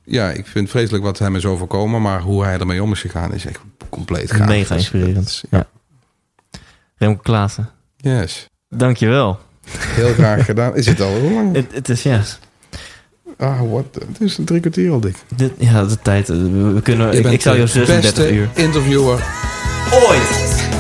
ja, ik vind vreselijk wat hem is overkomen, maar hoe hij ermee om is gegaan is echt compleet gaaf. Mega inspirerend. is- Ja. Remco Klaassen. Yes, Dankjewel. heel graag gedaan. Is het al hoe lang? Het, het is, ja, Ah, wat? Het is een drie kwartier al dik. dit, ja, de tijd. We, we kunnen, ik, ik zou jou de 36 beste uur. interviewer 100%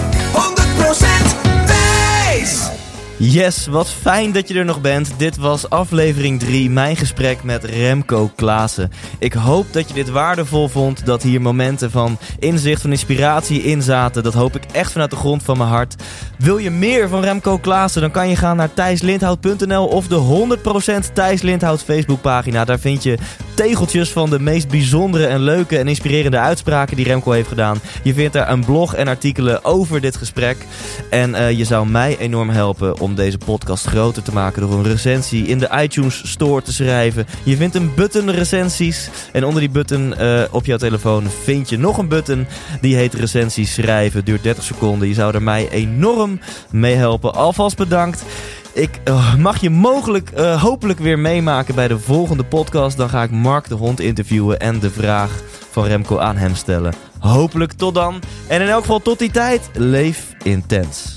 Yes, wat fijn dat je er nog bent. Dit was aflevering 3, mijn gesprek met Remco Klaassen. Ik hoop dat je dit waardevol vond, dat hier momenten van inzicht, van inspiratie in zaten. Dat hoop ik echt vanuit de grond van mijn hart. Wil je meer van Remco Klaassen, dan kan je gaan naar thijslindhout.nl of de 100% Thijs Lindhout Facebookpagina. Daar vind je tegeltjes van de meest bijzondere en leuke en inspirerende uitspraken die Remco heeft gedaan. Je vindt daar een blog en artikelen over dit gesprek. En eh, je zou mij enorm helpen om deze podcast groter te maken door een recensie in de iTunes Store te schrijven. Je vindt een button recensies en onder die button eh, op jouw telefoon vind je nog een button die heet recensies schrijven. Duurt 30 seconden. Je zou er mij enorm mee helpen. Alvast bedankt. Ik eh, mag je mogelijk, eh, hopelijk weer meemaken bij de volgende podcast. Dan ga ik Mark de Hond interviewen en de vraag van Remco aan hem stellen. Hopelijk tot dan. En in elk geval tot die tijd, leef intens.